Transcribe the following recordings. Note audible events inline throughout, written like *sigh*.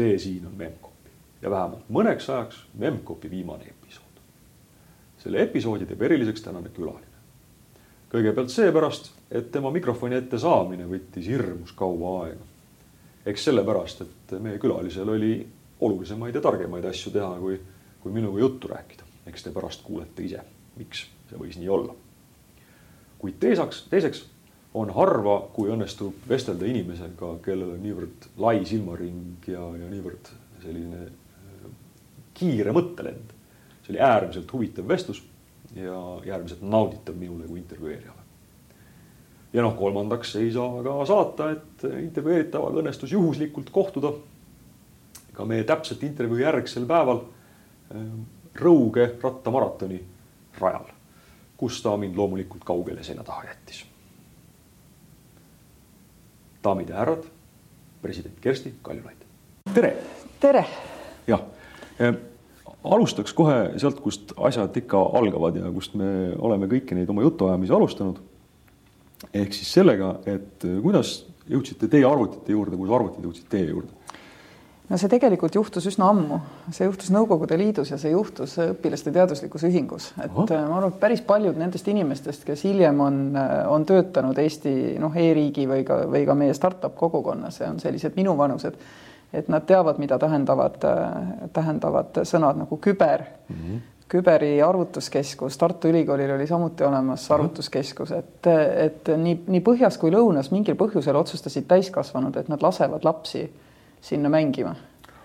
see siin on Memcpy ja vähemalt mõneks ajaks Memcpy viimane episood. selle episoodi teeb eriliseks tänane külaline. kõigepealt seepärast, et tema mikrofoni ette saamine võttis hirmus kaua aega. eks sellepärast, et meie külalisel oli olulisemaid ja targemaid asju teha, kui, kui minuga juttu rääkida. eks te pärast kuulete ise, miks see võis nii olla. kuid teiseks, teiseks on harva, kui õnnestub vestelda inimesega, kellel on niivõrd lai silmaring ja, ja niivõrd selline äh, kiire mõttelend. see oli äärmiselt huvitav vestlus ja, ja äärmiselt nauditav minule kui intervjueerijale. ja noh, kolmandaks ei saa ka saata, et intervjueeritavaga õnnestus juhuslikult kohtuda ka meie täpselt intervjuu järgsel päeval äh, Rõuge rattamaratoni rajal, kus ta mind loomulikult kaugele selja taha jättis daamid ja härrad, president Kersti Kaljulaid. tere. tere. jah, alustaks kohe sealt, kust asjad ikka algavad ja kust me oleme kõiki neid oma jutuajamisi alustanud. ehk siis sellega, et kuidas jõudsite teie arvutite juurde, kuidas arvutid jõudsid teie juurde? No see tegelikult juhtus üsna ammu, see juhtus Nõukogude Liidus ja see juhtus õpilaste teaduslikus ühingus, et. Äh, ma arvan, et päris paljud nendest inimestest, kes hiljem on, äh, on töötanud Eesti noh e, e-riigi või ka, või ka meie startup kogukonnas, on sellised minuvanused, et nad teavad, mida tähendavad, äh, tähendavad sõnad nagu küber mm. -hmm küberi arvutuskeskus, Tartu Ülikoolil oli samuti olemas arvutuskeskus, et, et nii, nii põhjas kui lõunas mingil põhjusel otsustasid täiskasvanud, et nad lasevad lapsi sinna mängima.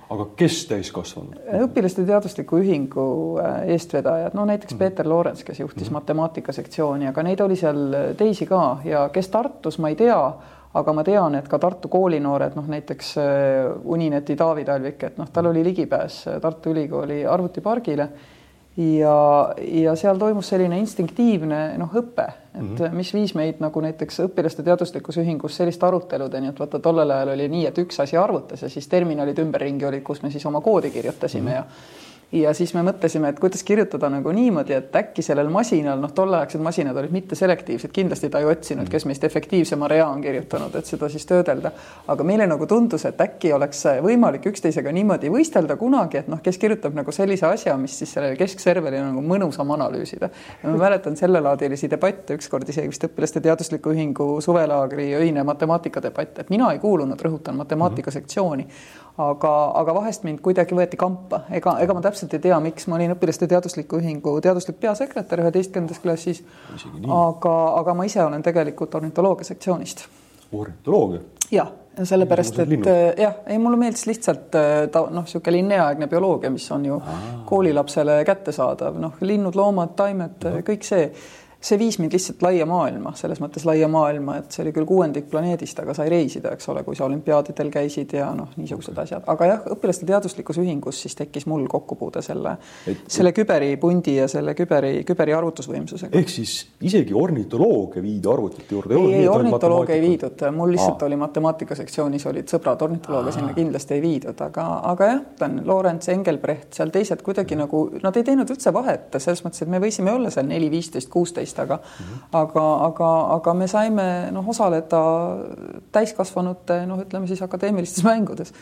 aga kes täiskasvanud? õpilaste teadusliku ühingu äh, eestvedajad, no näiteks mm. Peeter Loorents, kes juhtis mm. matemaatikasektsiooni, aga neid oli seal teisi ka ja kes Tartus, ma ei tea, aga ma tean, et ka Tartu koolinoored, noh näiteks äh, Unineti Taavi Talvik, et noh, tal oli ligipääs äh, Tartu Ülikooli arvutipargile ja, ja seal toimus selline instinktiivne noh, õpe, et mm -hmm. mis viis meid nagu näiteks õpilaste teaduslikus ühingus selliste aruteludeni, et vaata, tollel ajal oli nii, et üks asi arvutas ja siis terminalid ümberringi olid, kus me siis oma koodi kirjutasime mm -hmm. ja ja siis me mõtlesime, et kuidas kirjutada nagu niimoodi, et äkki sellel masinal, noh, tolleaegsed masinad olid mitteselektiivsed, kindlasti ta ei otsinud, kes meist efektiivsema rea on kirjutanud, et seda siis töödelda. aga meile nagu tundus, et äkki oleks võimalik üksteisega niimoodi võistelda kunagi, et noh, kes kirjutab nagu sellise asja, mis siis sellele keskserverile nagu mõnusam analüüsida. ma mäletan sellelaadilisi debatte ükskord isegi vist õpilaste teadusliku ühingu suvelaagri öine matemaatikadebatt, et mina ei kuulunud, rõhutan, matemaatikasektsiooni aga, aga vahest mind kuidagi võeti kampa, ega, ega ma täpselt ei tea, miks ma olin õpilaste teadusliku ühingu teaduslik peasekretär üheteistkümnendas klassis. aga, aga ma ise olen tegelikult ornitoloogia sektsioonist. ornitoloogia? jah, sellepärast, et jah, ei, mulle meeldis lihtsalt äh, ta noh, niisugune linneaegne bioloogia, mis on ju Aa. koolilapsele kättesaadav, noh, linnud, loomad, taimed, kõik see see viis mind lihtsalt laia maailma, selles mõttes laia maailma, et see oli küll kuuendik planeedist, aga sai reisida, eks ole, kui sa olümpiaadidel käisid ja noh, niisugused asjad, aga jah, õpilaste teaduslikus ühingus siis tekkis mul kokkupuude selle, selle küberipundi ja selle küberi, küberi arvutusvõimsusega. ehk siis isegi ornitoloogia viidi arvutite juurde? ei, ei ornitoloogia ei viidud, mul lihtsalt Aa. oli matemaatikasektsioonis olid sõbrad, ornitoloogia sinna kindlasti ei viidud, aga, aga jah, on Lorentz, Engelbrecht, seal teised kuidagi nagu, nad ei teinud üldse vahet selles mõttes, et me võisime olla seal neli, viisteist, kuusteist teist, aga mm -hmm. aga, aga, aga me saime noh, osaleda täiskasvanute noh, ütleme siis akadeemilistes mängudes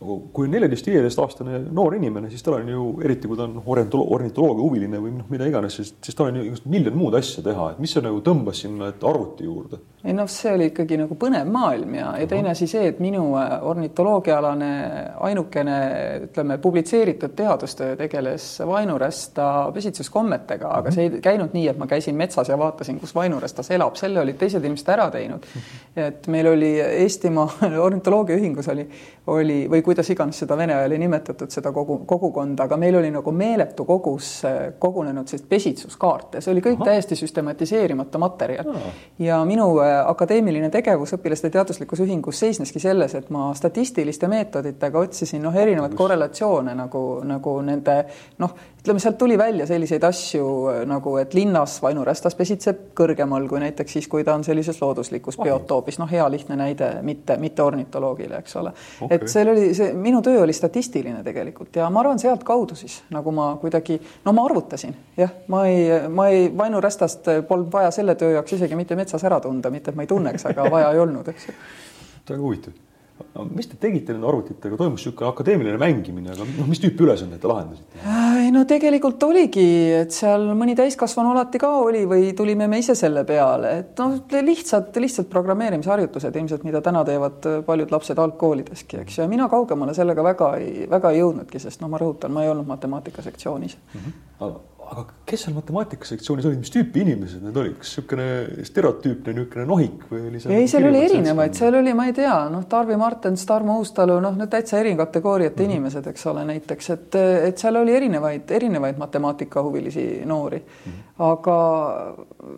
kui on neljateist, viieteist aastane noor inimene, siis tal on ju eriti, kui ta on ornitoloogia, ornitoloogia huviline või noh, mida iganes, siis, siis tal on ju miljon muud asja teha, et mis see nagu tõmbas sinna arvuti juurde? ei noh, see oli ikkagi nagu põnev maailm ja, ja teine asi see, et minu äh, ornitoloogiaalane ainukene ütleme, publitseeritud teadustöö tegeles vainuresta pesitsuskommetega, aga see ei käinud nii, et ma käisin metsas ja vaatasin, kus vainurestas elab, selle olid teised inimesed ära teinud. et meil oli Eestimaa *laughs* ornitoloogiaühingus oli, oli või kuidas iganes seda vene ajal ei nimetatud, seda kogu, kogukonda, aga meil oli nagu meeletu kogus äh, kogunenud sellist pesitsuskaarte, see oli kõik Aha. täiesti süstematiseerimata materjal. ja minu äh, akadeemiline tegevus õpilaste teaduslikus ühingus seisneski selles, et ma statistiliste meetoditega otsisin noh, erinevaid korrelatsioone nagu, nagu nende noh, ütleme, sealt tuli välja selliseid asju äh, nagu, et linnas vainurestas pesitseb kõrgemal kui näiteks siis, kui ta on sellises looduslikus biotoopis, noh, hea lihtne näide, mitte, mitte ornitoloogile, eks ole. Okay.. et seal oli see, minu töö oli statistiline tegelikult ja ma arvan, sealtkaudu siis nagu ma kuidagi, no ma arvutasin, jah, ma ei, ma ei, vainurestast polnud vaja selle töö jaoks isegi mitte metsas ära tunda, mitte et ma ei tunneks, aga vaja ei olnud, eks ju. *laughs* väga huvitav mis te tegite nende arvutitega, toimus niisugune akadeemiline mängimine, aga noh, mis tüüpi ülesandeid te lahendasite? ei no tegelikult oligi, et seal mõni täiskasvanu alati ka oli või tulime me ise selle peale, et noh, lihtsalt, lihtsalt programmeerimisharjutused ilmselt, mida täna teevad paljud lapsed algkoolideski, eks ju, ja mina kaugemale sellega väga ei, väga ei jõudnudki, sest noh, ma rõhutan, ma ei olnud matemaatikasektsioonis mm. -hmm. Aga kes seal matemaatikasektsioonis olid, mis tüüpi inimesed need olid, kas niisugune stereotüüpne niisugune nohik või oli seal? ei, seal oli erinevaid, seal oli, ma ei tea, noh, Tarvi Martens, Tarmo Uustalu, noh, need täitsa eri kategooriate mm -hmm. inimesed, eks ole, näiteks, et, et seal oli erinevaid, erinevaid matemaatikahuvilisi noori mm. -hmm. aga,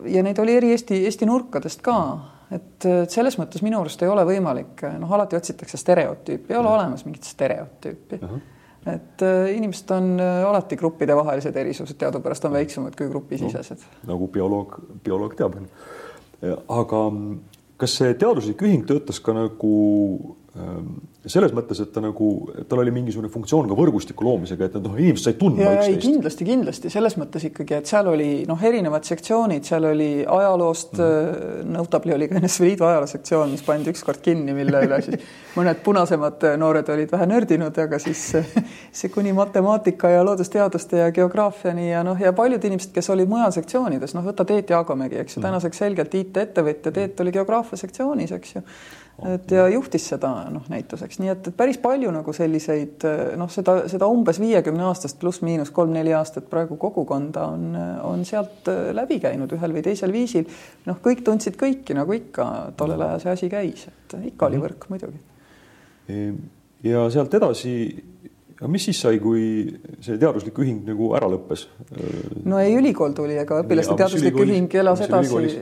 ja neid oli eri Eesti, Eesti nurkadest ka mm. -hmm et selles mõttes minu arust ei ole võimalik, noh, alati otsitakse stereotüüpi, ei ole olemas mingit stereotüüpi uh. -huh et äh, inimesed on äh, alati gruppidevahelised erisused teadupärast on väiksemad kui grupisisesed no,. nagu bioloog, bioloog teab. aga mm, kas see teaduslik ühing töötas ka nagu ähm, selles mõttes, et ta nagu, tal oli mingisugune funktsioon ka võrgustiku loomisega, et noh, inimesed said tundma üksteist. kindlasti, kindlasti selles mõttes ikkagi, et seal oli noh, erinevad sektsioonid, seal oli ajaloost mm., Nõutabli oli ka NSV Liidu ajaloosektsioon, mis pandi ükskord kinni, mille üle siis *laughs* mõned punasemad noored olid vähe nördinud, aga siis see kuni matemaatika ja loodusteaduste ja geograafiani ja noh, ja paljud inimesed, kes olid mujal sektsioonides, noh, võta Teet Jaagomägi, eks ju mm., tänaseks selgelt IT-ettevõtja, Teet oli geograafia sektsioonis, eks ju et ja juhtis seda noh, näituseks, nii et, et päris palju nagu selliseid noh, seda, seda umbes viiekümne aastast pluss-miinus kolm-neli aastat praegu kogukonda on, on sealt läbi käinud ühel või teisel viisil. noh, kõik tundsid kõiki, nagu ikka tollel ajal see asi käis, et ikka oli mhm. võrk muidugi. ja sealt edasi aga mis siis sai, kui see teaduslik ühing nagu ära lõppes? no ei, ülikool tuli, ega õpilaste teaduslik ühing elas edasi,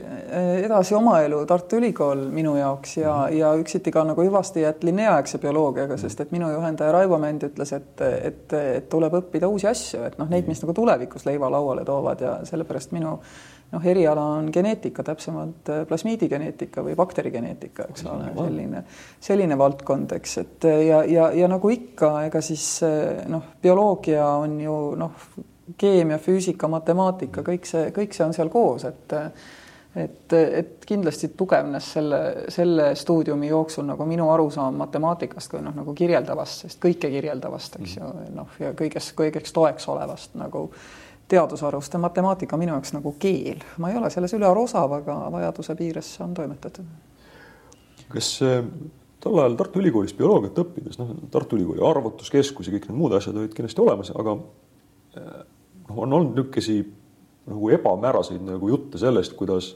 edasi oma elu, Tartu Ülikool minu jaoks ja mm, -hmm. ja üksiti ka nagu hüvasti jätt lineaegse bioloogiaga, sest et minu juhendaja Raivo Mänd ütles, et, et, et tuleb õppida uusi asju, et noh, neid, mis nagu tulevikus leiva lauale toovad ja sellepärast minu noh, eriala on geneetika, täpsemalt äh, plasmiidigeneetika või bakterigeneetika, eks ole, selline, selline valdkond, eks, et äh, ja, ja, ja nagu ikka, ega siis äh, noh, bioloogia on ju noh, keemia, füüsika, matemaatika, kõik see, kõik see on seal koos, et et, et kindlasti tugevnes selle, selle stuudiumi jooksul nagu minu arusaam matemaatikast kui noh, nagu kirjeldavast, sest kõike kirjeldavast, eks ju, noh, ja kõiges, kõigeks toeks olevast nagu teadusharust ja matemaatika on minu jaoks nagu keel, ma ei ole selles ülearu osav, aga vajaduse piires on toimetatud. kas äh, tol ajal Tartu Ülikoolis bioloogiat õppides, noh, Tartu Ülikooli arvutuskeskus ja kõik need muud asjad olid kindlasti olemas, aga äh, noh, on olnud niisuguseid nagu ebamääraseid nagu jutte sellest, kuidas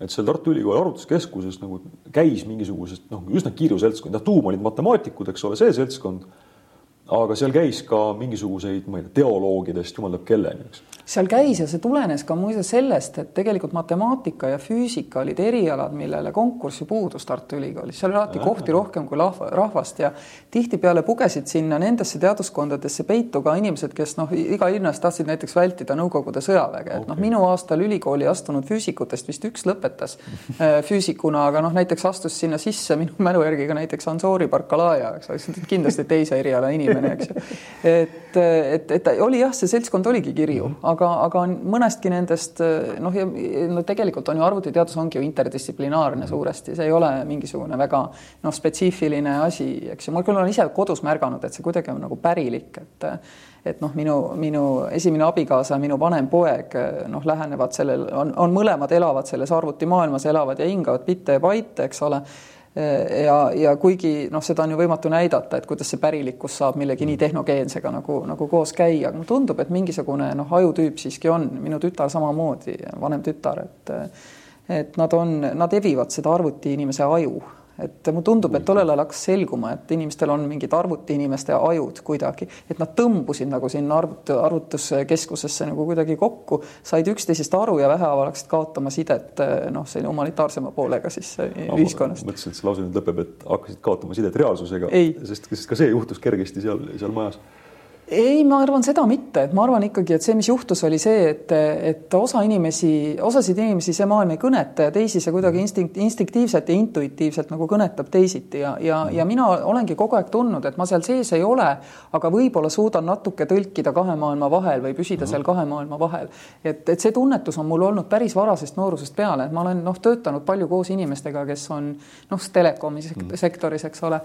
et seal Tartu Ülikooli arvutuskeskuses nagu käis mingisugusest noh, üsna kirju seltskond, jah, tuum olid matemaatikud, eks ole, see seltskond aga seal käis ka mingisuguseid, ma ei tea, teoloogidest jumal teab kelleni, eks. Seal käis ja see tulenes ka muuseas sellest, et tegelikult matemaatika ja füüsika olid erialad, millele konkurssi puudus Tartu Ülikoolis, seal oli alati kohti rohkem kui rahvast ja tihtipeale pugesid sinna nendesse teaduskondadesse peitu ka inimesed, kes noh, iga linnas tahtsid näiteks vältida Nõukogude sõjaväge, et okay. noh, minu aastal ülikooli astunud füüsikutest vist üks lõpetas *laughs* äh, füüsikuna, aga noh, näiteks astus sinna sisse minu *laughs* mälu järgi ka näiteks Ansori Barkalaja, eks ole, kindlasti teise eriala inimene eks ju. et, et, et oli jah, see seltskond oligi kirju, mhm. aga, aga mõnestki nendest noh, ja no tegelikult on ju arvutiteadus ongi ju interdistsiplinaarne suuresti, see ei ole mingisugune väga noh, spetsiifiline asi, eks ju, ma küll olen ise kodus märganud, et see kuidagi on nagu pärilik, et et noh, minu, minu esimene abikaasa, minu vanem poeg noh, lähenevad sellel, on, on mõlemad elavad selles arvutimaailmas, elavad ja hingavad bitte ja baite, eks ole ja, ja kuigi noh, seda on ju võimatu näidata, et kuidas see pärilikkus saab millegi nii tehnogeensega nagu, nagu koos käia, aga mulle tundub, et mingisugune noh, ajutüüp siiski on, minu tütar samamoodi, vanem tütar, et et nad on, nad evivad seda arvutiinimese aju et mulle tundub, et tollel ajal hakkas selguma, et inimestel on mingid arvutiinimeste ajud kuidagi, et nad tõmbusid nagu sinna arvut-, arvutuskeskusesse nagu kuidagi kokku, said üksteisest aru ja vähehaaval hakkasid kaotama sidet noh, selline humanitaarsema poolega siis ühiskonnast. mõtlesin, et see lause nüüd lõpeb, et hakkasid kaotama sidet reaalsusega, sest, sest ka see juhtus kergesti seal, seal majas ei, ma arvan seda mitte, et ma arvan ikkagi, et see, mis juhtus, oli see, et, et osa inimesi, osasid inimesi see maailm ei kõneta ja teisi see kuidagi instinkt, instinktiivselt ja intuitiivselt nagu kõnetab teisiti ja, ja, ja mina olengi kogu aeg tundnud, et ma seal sees ei ole, aga võib-olla suudan natuke tõlkida kahe maailma vahel või püsida mm -hmm. seal kahe maailma vahel. et, et see tunnetus on mul olnud päris varasest noorusest peale, et ma olen noh, töötanud palju koos inimestega, kes on noh, telekomi sektoris, eks ole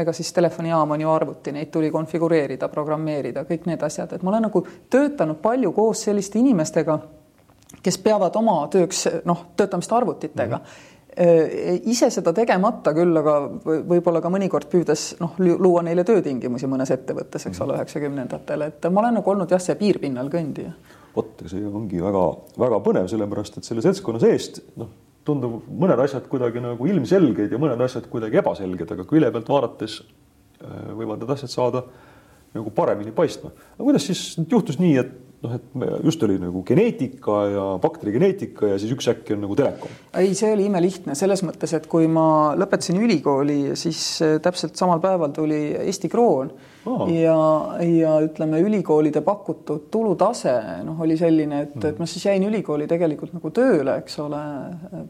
ega siis telefonijaam on ju arvuti, neid tuli konfigureerida, programmeerida, kõik need asjad, et ma olen nagu töötanud palju koos selliste inimestega, kes peavad oma tööks noh, töötamist arvutitega mm. -hmm ise seda tegemata küll, aga võib-olla ka mõnikord püüdes noh, luua neile töötingimusi mõnes ettevõttes, eks ole, üheksakümnendatel, et ma olen nagu olnud jah, see piirpinnal kõndija. vot, see ongi väga-väga põnev, sellepärast et selle seltskonna seest noh tundub mõned asjad kuidagi nagu ilmselged ja mõned asjad kuidagi ebaselged, aga külje pealt vaadates äh, võivad need asjad saada nagu paremini paistma. aga kuidas siis juhtus nii, et noh, et just oli nagu geneetika ja bakterigeneetika ja siis üks äkki on nagu telekom? ei, see oli imelihtne selles mõttes, et kui ma lõpetasin ülikooli, siis äh, täpselt samal päeval tuli Eesti kroon oh. ja, ja ütleme, ülikoolide pakutud tulutase noh, oli selline, et mm., et ma siis jäin ülikooli tegelikult nagu tööle, eks ole,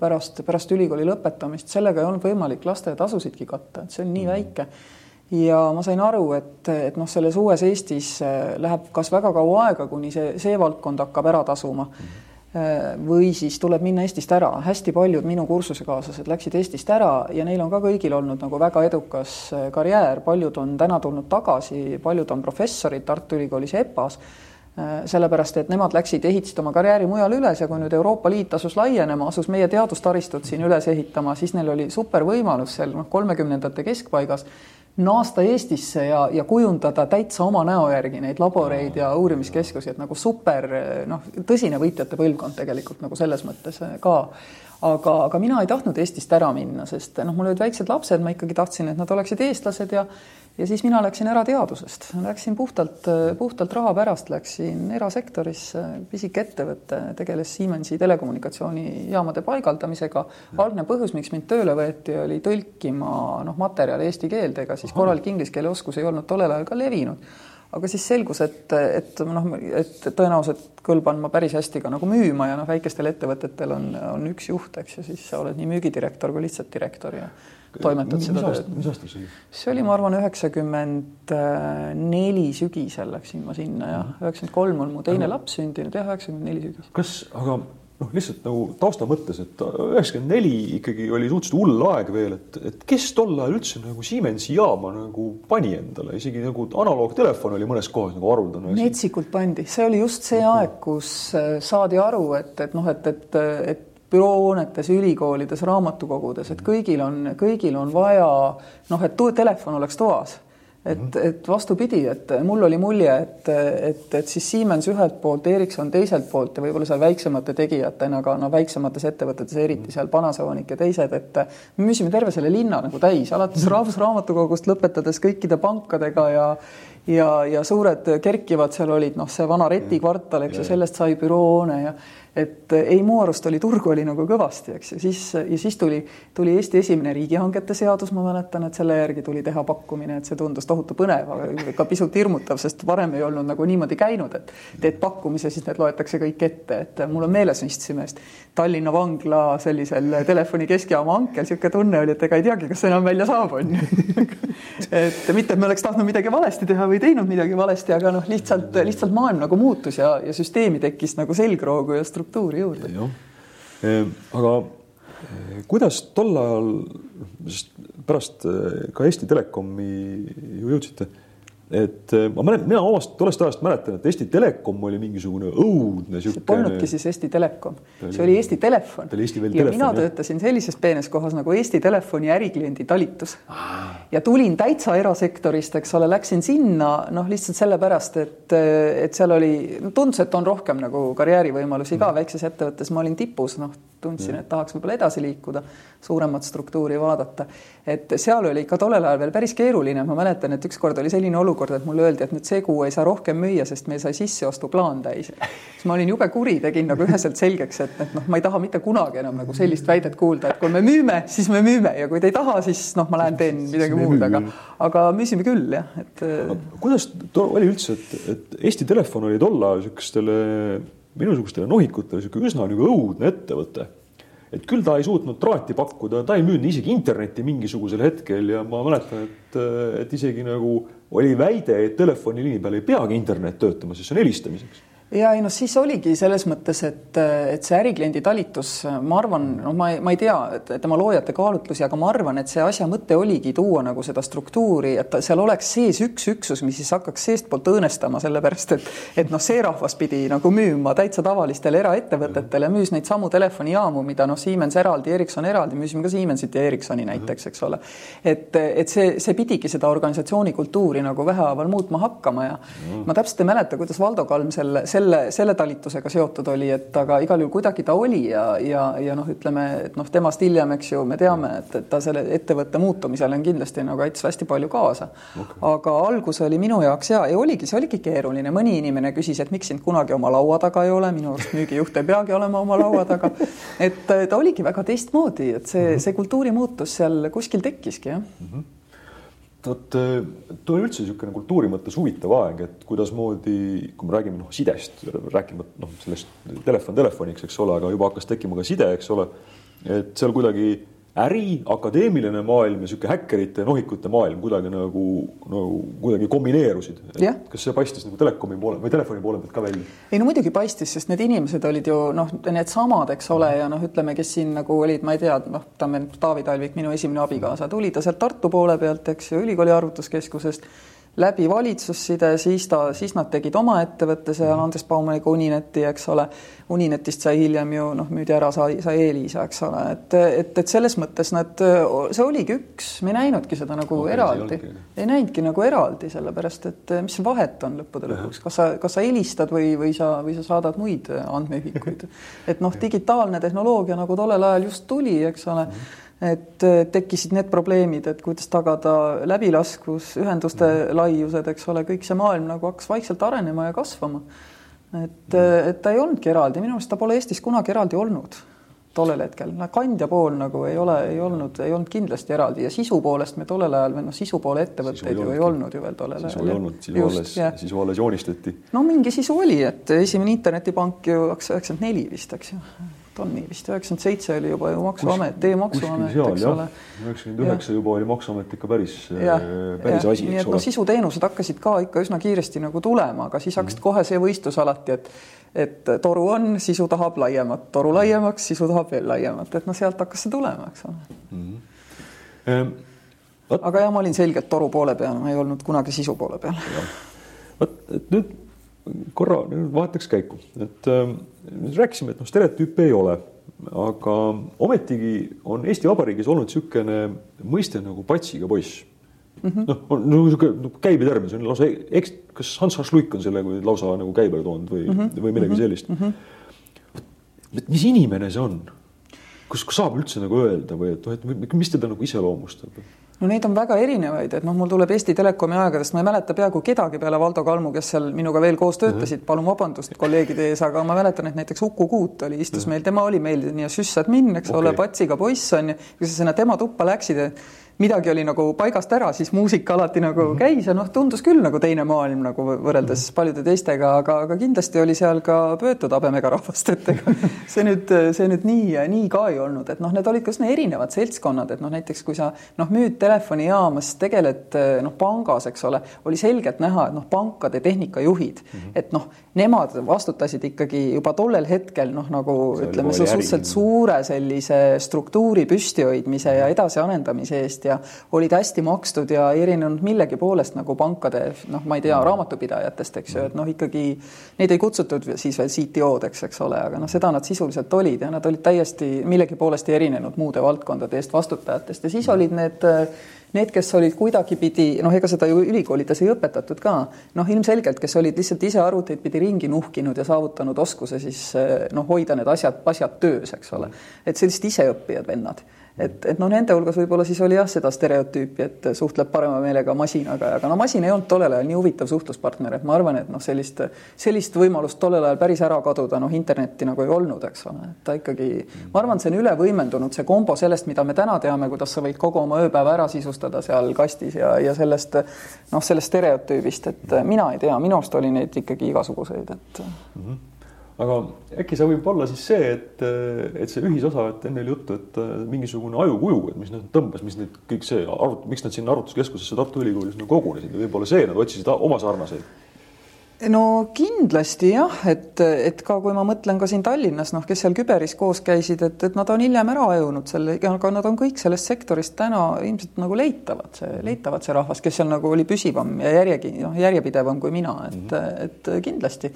pärast, pärast ülikooli lõpetamist, sellega ei olnud võimalik lasteaiatasusidki katta, et see on nii mm. väike ja ma sain aru, et, et noh, selles uues Eestis äh, läheb kas väga kaua aega, kuni see, see valdkond hakkab ära tasuma äh, või siis tuleb minna Eestist ära. hästi paljud minu kursusekaaslased läksid Eestist ära ja neil on ka kõigil olnud nagu väga edukas äh, karjäär, paljud on täna tulnud tagasi, paljud on professorid Tartu Ülikoolis EPA-s sellepärast, et nemad läksid, ehitasid oma karjääri mujale üles ja kui nüüd Euroopa Liit asus laienema, asus meie teadustaristut siin üles ehitama, siis neil oli super võimalus seal noh, kolmekümnendate keskpaigas naasta Eestisse ja, ja kujundada täitsa oma näo järgi neid laboreid ja uurimiskeskusi, et nagu super noh, tõsine võitjate põlvkond tegelikult nagu selles mõttes ka. aga, aga mina ei tahtnud Eestist ära minna, sest noh, mul olid väiksed lapsed, ma ikkagi tahtsin, et nad oleksid eestlased ja ja siis mina läksin ära teadusest, läksin puhtalt, puhtalt raha pärast, läksin erasektorisse, pisike ettevõte, tegeles Siemensi telekommunikatsioonijaamade paigaldamisega. algne põhjus, miks mind tööle võeti, oli tõlkima noh, materjale eesti keelde, ega siis korralik inglise keele oskus ei olnud tollel ajal ka levinud. aga siis selgus, et, et noh, et tõenäoliselt kõlban ma päris hästi ka nagu müüma ja noh, väikestel ettevõtetel on, on üks juht, eks ju, siis sa oled nii müügidirektor kui lihtsalt direktor ja toimetad seda tööd. mis aasta see oli? see oli, ma arvan, üheksakümmend neli sügisel läksin ma sinna ja mhm. üheksakümmend kolm on mu teine aga... laps sündinud jah, üheksakümmend neli sügis. kas, aga noh, lihtsalt nagu tausta mõttes, et üheksakümmend neli ikkagi oli suhteliselt hull aeg veel, et, et kes tol ajal üldse nagu Siemensi jaama nagu pani endale, isegi nagu analoogtelefon oli mõnes kohas nagu haruldane asi. metsikult pandi, see oli just see okay. aeg, kus äh, saadi aru, et, et noh, et, et, et büroohoonetes, ülikoolides, raamatukogudes, et kõigil on, kõigil on vaja noh, et telefon oleks toas. et, mhm. et vastupidi, et mul oli mulje, et, et, et siis Siemens ühelt poolt, Ericsson teiselt poolt ja võib-olla seal väiksemate tegijatena ka no väiksemates ettevõtetes, eriti seal Panasonic ja teised, et me müüsime terve selle linna nagu täis, alates mhm. Rahvusraamatukogust lõpetades kõikide pankadega ja ja, ja suured kerkivad seal olid noh, see vana Reti kvartal, eks ju, sellest sai büroohoone ja et eh, ei, mu arust oli turgu oli nagu kõvasti, eks ju, siis ja siis tuli, tuli Eesti esimene riigihangete seadus, ma mäletan, et selle järgi tuli teha pakkumine, et see tundus tohutu põnev, aga ka pisut hirmutav, sest varem ei olnud nagu niimoodi käinud, et teed pakkumise, siis need loetakse kõik ette, et mul on meeles, me istusime vist Tallinna vangla sellisel telefoni keskjaama hankel, niisugune tunne oli, et ega ei teagi, kas see enam välja saab, on ju. *laughs* et mitte, et me oleks tahtnud midagi valesti teha või teinud midagi valesti, aga noh, lihtsalt, lihtsalt maailm nagu muutus ja, ja süsteemi tekkis nagu selgroogu ja struktuuri struktuuri juurde. Ehm, aga eh, kuidas tol ajal, sest pärast eh, ka Eesti Telekomi ju jõudsite et äh, ma mäletan, mina omast tollest ajast mäletan, et Eesti Telekom oli mingisugune õudne sihuke. polnudki siis Eesti Telekom, see oli Eesti Telefon. Ja telefon, mina jah. töötasin sellises peenes kohas nagu Eesti Telefoni ärikliendi talitus ah.. ja tulin täitsa erasektorist, eks ole, läksin sinna noh, lihtsalt sellepärast, et, et seal oli, tundus, et on rohkem nagu karjäärivõimalusi ka mm. väikses ettevõttes, ma olin tipus, noh, tundsin, et tahaks võib-olla edasi liikuda, suuremat struktuuri vaadata. et seal oli ikka tollel ajal veel päris keeruline, ma mäletan, et ükskord oli selline olukord, olukord, et mulle öeldi, et nüüd see kuu ei saa rohkem müüa, sest meil sai sisseostuplaan täis. siis ma olin jube kuri, tegin nagu üheselt selgeks, et, et noh, ma ei taha mitte kunagi enam nagu sellist väidet kuulda, et kui me müüme, siis me müüme ja kui te ei taha, siis noh, ma lähen teen midagi muud, aga, aga müüsime küll jah, et. kuidas oli üldse, et, et Eesti Telefon oli tol ajal niisugustele minusugustele nohikutele niisugune üsna nagu õudne ettevõte et küll ta ei suutnud traati pakkuda, ta ei müünud isegi internetti mingisugusel hetkel ja ma mäletan, et, et isegi nagu oli väide, et telefoniliini peal ei peagi internet töötama, sest see on helistamiseks ja ei noh, siis oligi selles mõttes, et, et see ärikliendi talitus, ma arvan, noh, ma ei, ma ei tea et tema loojate kaalutlusi, aga ma arvan, et see asja mõte oligi tuua nagu seda struktuuri, et seal oleks sees üks üksus, mis siis hakkaks seestpoolt õõnestama, sellepärast et et noh, see rahvas pidi nagu müüma täitsa tavalistele eraettevõtetele, müüs neid samu telefonijaamu, mida noh, Siemens eraldi, Ericsson eraldi, müüsime ka Siemensit ja Ericssoni näiteks, eks ole. et, et see, see pidigi seda organisatsiooni kultuuri nagu vähehaaval muutma hakkama ja ma täpselt ei mäleta, kuidas Valdo Kalm selle selle, selle talitusega seotud oli, et aga igal juhul kuidagi ta oli ja, ja, ja noh, ütleme, et noh, temast hiljem, eks ju, me teame, et, et ta selle ettevõtte muutumisele on kindlasti nagu aitas hästi palju kaasa. Okay.. aga algus oli minu jaoks ja, ja oligi, see oligi keeruline, mõni inimene küsis, et miks sind kunagi oma laua taga ei ole, minu arust müügijuht ei peagi olema oma laua taga. et ta oligi väga teistmoodi, et see, mhm. see kultuurimuutus seal kuskil tekkiski jah. Mm. -hmm vot too on üldse niisugune kultuuri mõttes huvitav aeg, et kuidasmoodi, kui me räägime noh, sidest, rääkima noh, sellest telefon telefoniks, eks ole, aga juba hakkas tekkima ka side, eks ole. et seal kuidagi äri, akadeemiline maailm ja niisugune häkkerite nohikute maailm kuidagi nagu, nagu kuidagi kombineerusid. kas see paistis nagu telekomi poole või telefoni poole pealt ka välja? ei no muidugi paistis, sest need inimesed olid ju noh, needsamad, eks ole, ja noh, ütleme, kes siin nagu olid, ma ei tea, noh, ütleme Taavi Talvik, minu esimene abikaasa, tuli ta sealt Tartu poole pealt, eks ju, ülikooli arvutuskeskusest läbi valitsusside, siis ta, siis nad tegid oma ettevõtte seal Andres Baumaniga Unineti, eks ole. Uninetist sai hiljem ju noh, müüdi ära, sai, sai Elisa, eks ole, et, et, et selles mõttes nad, see oligi üks, me ei näinudki seda nagu okay, eraldi, ei näinudki nagu eraldi, sellepärast et mis vahet on lõppude lõpuks, kas sa, kas sa helistad või, või sa, või sa saadad muid andmeühikuid. *laughs* et noh, digitaalne tehnoloogia nagu tollel ajal just tuli, eks ole. Mm. -hmm et tekkisid need probleemid, et kuidas tagada läbilaskus, ühenduste mm. laiused, eks ole, kõik see maailm nagu hakkas vaikselt arenema ja kasvama. et, mm. et ta ei olnudki eraldi, minu arust ta pole Eestis kunagi eraldi olnud tollel hetkel, no kandja pool nagu ei ole, ei olnud, ei olnud kindlasti eraldi ja sisu poolest me tollel ajal või noh, sisu poole ettevõtteid ju ei olnud ju veel tollel ajal. sisu ei olnud, sisu alles, sisu alles joonistati. no mingi sisu oli, et esimene internetipank ju üheksakümmend neli vist, eks ju tonni vist, üheksakümmend seitse oli juba ju Maksuamet, e-maksuamet, eks ole. üheksakümmend üheksa juba oli Maksuamet ikka päris, päris ja. asi, eks ole. No, sisuteenused hakkasid ka ikka üsna kiiresti nagu tulema, aga siis hakkas mm -hmm. kohe see võistlus alati, et et toru on, sisu tahab laiemat, toru laiemaks, sisu tahab veel laiemat, et noh, sealt hakkas see tulema, eks ole mm. -hmm. Ehm, aga jah, ma olin selgelt toru poole peal, ma ei olnud kunagi sisu poole peal. vot, et nüüd korra nüüd vahetaks käiku, et äh, rääkisime, et noh, stereotüüpe ei ole, aga ometigi on Eesti Vabariigis olnud niisugune mõiste nagu patsiga poiss mm -hmm.. noh, on no, niisugune no, käibetermin, see on lausa eks, kas Hans H. Luik on selle lausa nagu käibele toonud või mm, -hmm. või midagi mm -hmm. sellist mm. -hmm. mis inimene see on? kus, kus saab üldse nagu öelda või et noh, et mis teda nagu iseloomustab? No neid on väga erinevaid, et noh, mul tuleb Eesti Telekomi aegadest, ma ei mäleta peaaegu kedagi peale Valdo Kalmu, kes seal minuga veel koos töötasid, palun vabandust kolleegide ees, aga ma mäletan, et näiteks Uku Kuut oli, istus meil, tema oli meil nii süssadmin, eks okay. ole, patsiga poiss on ju, kui sa sinna tema tuppa läksid, midagi oli nagu paigast ära, siis muusika alati nagu -hmm. käis ja noh, tundus küll nagu teine maailm nagu võrreldes -hmm. paljude teistega, aga, aga kindlasti oli seal ka pöötud habemega rahvast, et ega *laughs* see nüüd, see nüüd nii, nii ka ei olnud, et noh, need olid ka üsna erinevad seltskonnad, et noh, näiteks kui sa noh, müüd telefonijaamas, tegeled noh, pangas, eks ole, oli selgelt näha, et noh, pankade tehnikajuhid mm, -hmm. et noh, nemad vastutasid ikkagi juba tollel hetkel noh, nagu see ütleme, suhteliselt suure sellise struktuuri püstihoidmise ja edasiarendamise eest ja olid hästi makstud ja erinenud millegi poolest nagu pankade noh, ma ei tea, raamatupidajatest, eks ju, et noh, ikkagi neid ei kutsutud siis veel CTO-deks, eks ole, aga noh, seda nad sisuliselt olid ja nad olid täiesti millegi poolest erinenud muude valdkondade eest vastutajatest. Ja siis olid need need, kes olid kuidagipidi, noh, ega seda ju ülikoolides ei õpetatud ka, noh, ilmselgelt, kes olid lihtsalt ise arvuteid pidi ringi nuhkinud ja saavutanud oskuse siis noh, hoida need asjad, asjad töös, eks ole. et sellised iseõppijad vennad et, et noh, nende hulgas võib-olla siis oli jah, seda stereotüüpi, et suhtleb parema meelega masinaga, aga no masin ei olnud tollel ajal nii huvitav suhtluspartner, et ma arvan, et noh, sellist, sellist võimalust tollel ajal päris ära kaduda, noh, internetti nagu ei olnud, eks ole, et ta ikkagi, ma arvan, see on üle võimendunud, see kombo sellest, mida me täna teame, kuidas sa võid kogu oma ööpäeva ära sisustada seal kastis ja, ja sellest noh, sellest stereotüübist, et mina ei tea, minu arust oli neid ikkagi igasuguseid, et mm. -hmm aga äkki see võib olla siis see, et, et see ühisosa, et enne oli juttu, et äh, mingisugune ajukuju, et mis nad tõmbas, mis need kõik see arvut-, miks nad sinna arvutuskeskusesse Tartu Ülikoolis nagu kogunesid ja võib-olla see, nad otsisid oma sarnaseid? No kindlasti jah, et, et ka kui ma mõtlen ka siin Tallinnas, noh, kes seal küberis koos käisid, et, et nad on hiljem ära ajunud selle, aga nad on kõik sellest sektorist täna ilmselt nagu leitavad, see, leitavad see rahvas, kes seal nagu oli püsivam ja järjegi, noh, järjepidevam kui mina, et mm, -hmm. et kindlasti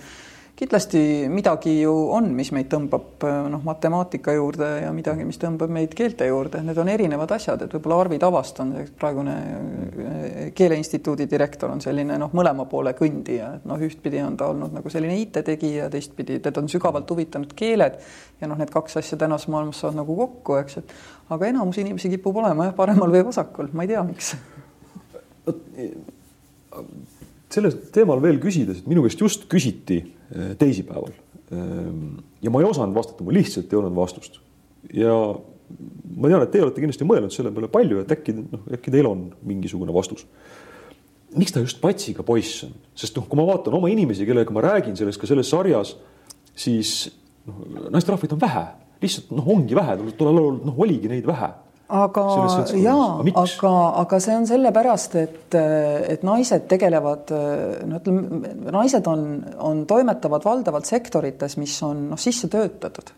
kindlasti midagi ju on, mis meid tõmbab noh, matemaatika juurde ja midagi, mis tõmbab meid keelte juurde, need on erinevad asjad, et võib-olla Arvi Tavast on praegune äh, Keeleinstituudi direktor on selline noh, mõlema poole kõndija, et noh, ühtpidi on ta olnud nagu selline IT-tegija, teistpidi teda on sügavalt huvitanud keeled ja noh, need kaks asja tänases maailmas saavad nagu kokku, eks, et aga enamus inimesi kipub olema jah, paremal või vasakul, ma ei tea, miks. Sellel teemal veel küsides, et minu käest just küsiti äh, teisipäeval. Ähm, ja ma ei osanud vastata, mul lihtsalt ei olnud vastust. ja ma tean, et teie olete kindlasti mõelnud selle peale palju, et äkki noh, äkki teil on mingisugune vastus. miks ta just patsiga poiss on, sest noh, kui ma vaatan oma inimesi, kellega ma räägin selles ka selles sarjas, siis noh, naisterahvaid on vähe, lihtsalt noh, ongi vähe, tollel ajal noh, oligi neid vähe aga jaa, aga, aga see on sellepärast, et, et naised tegelevad, no ütleme, naised on, on, toimetavad valdavalt sektorites, mis on noh, sisse töötatud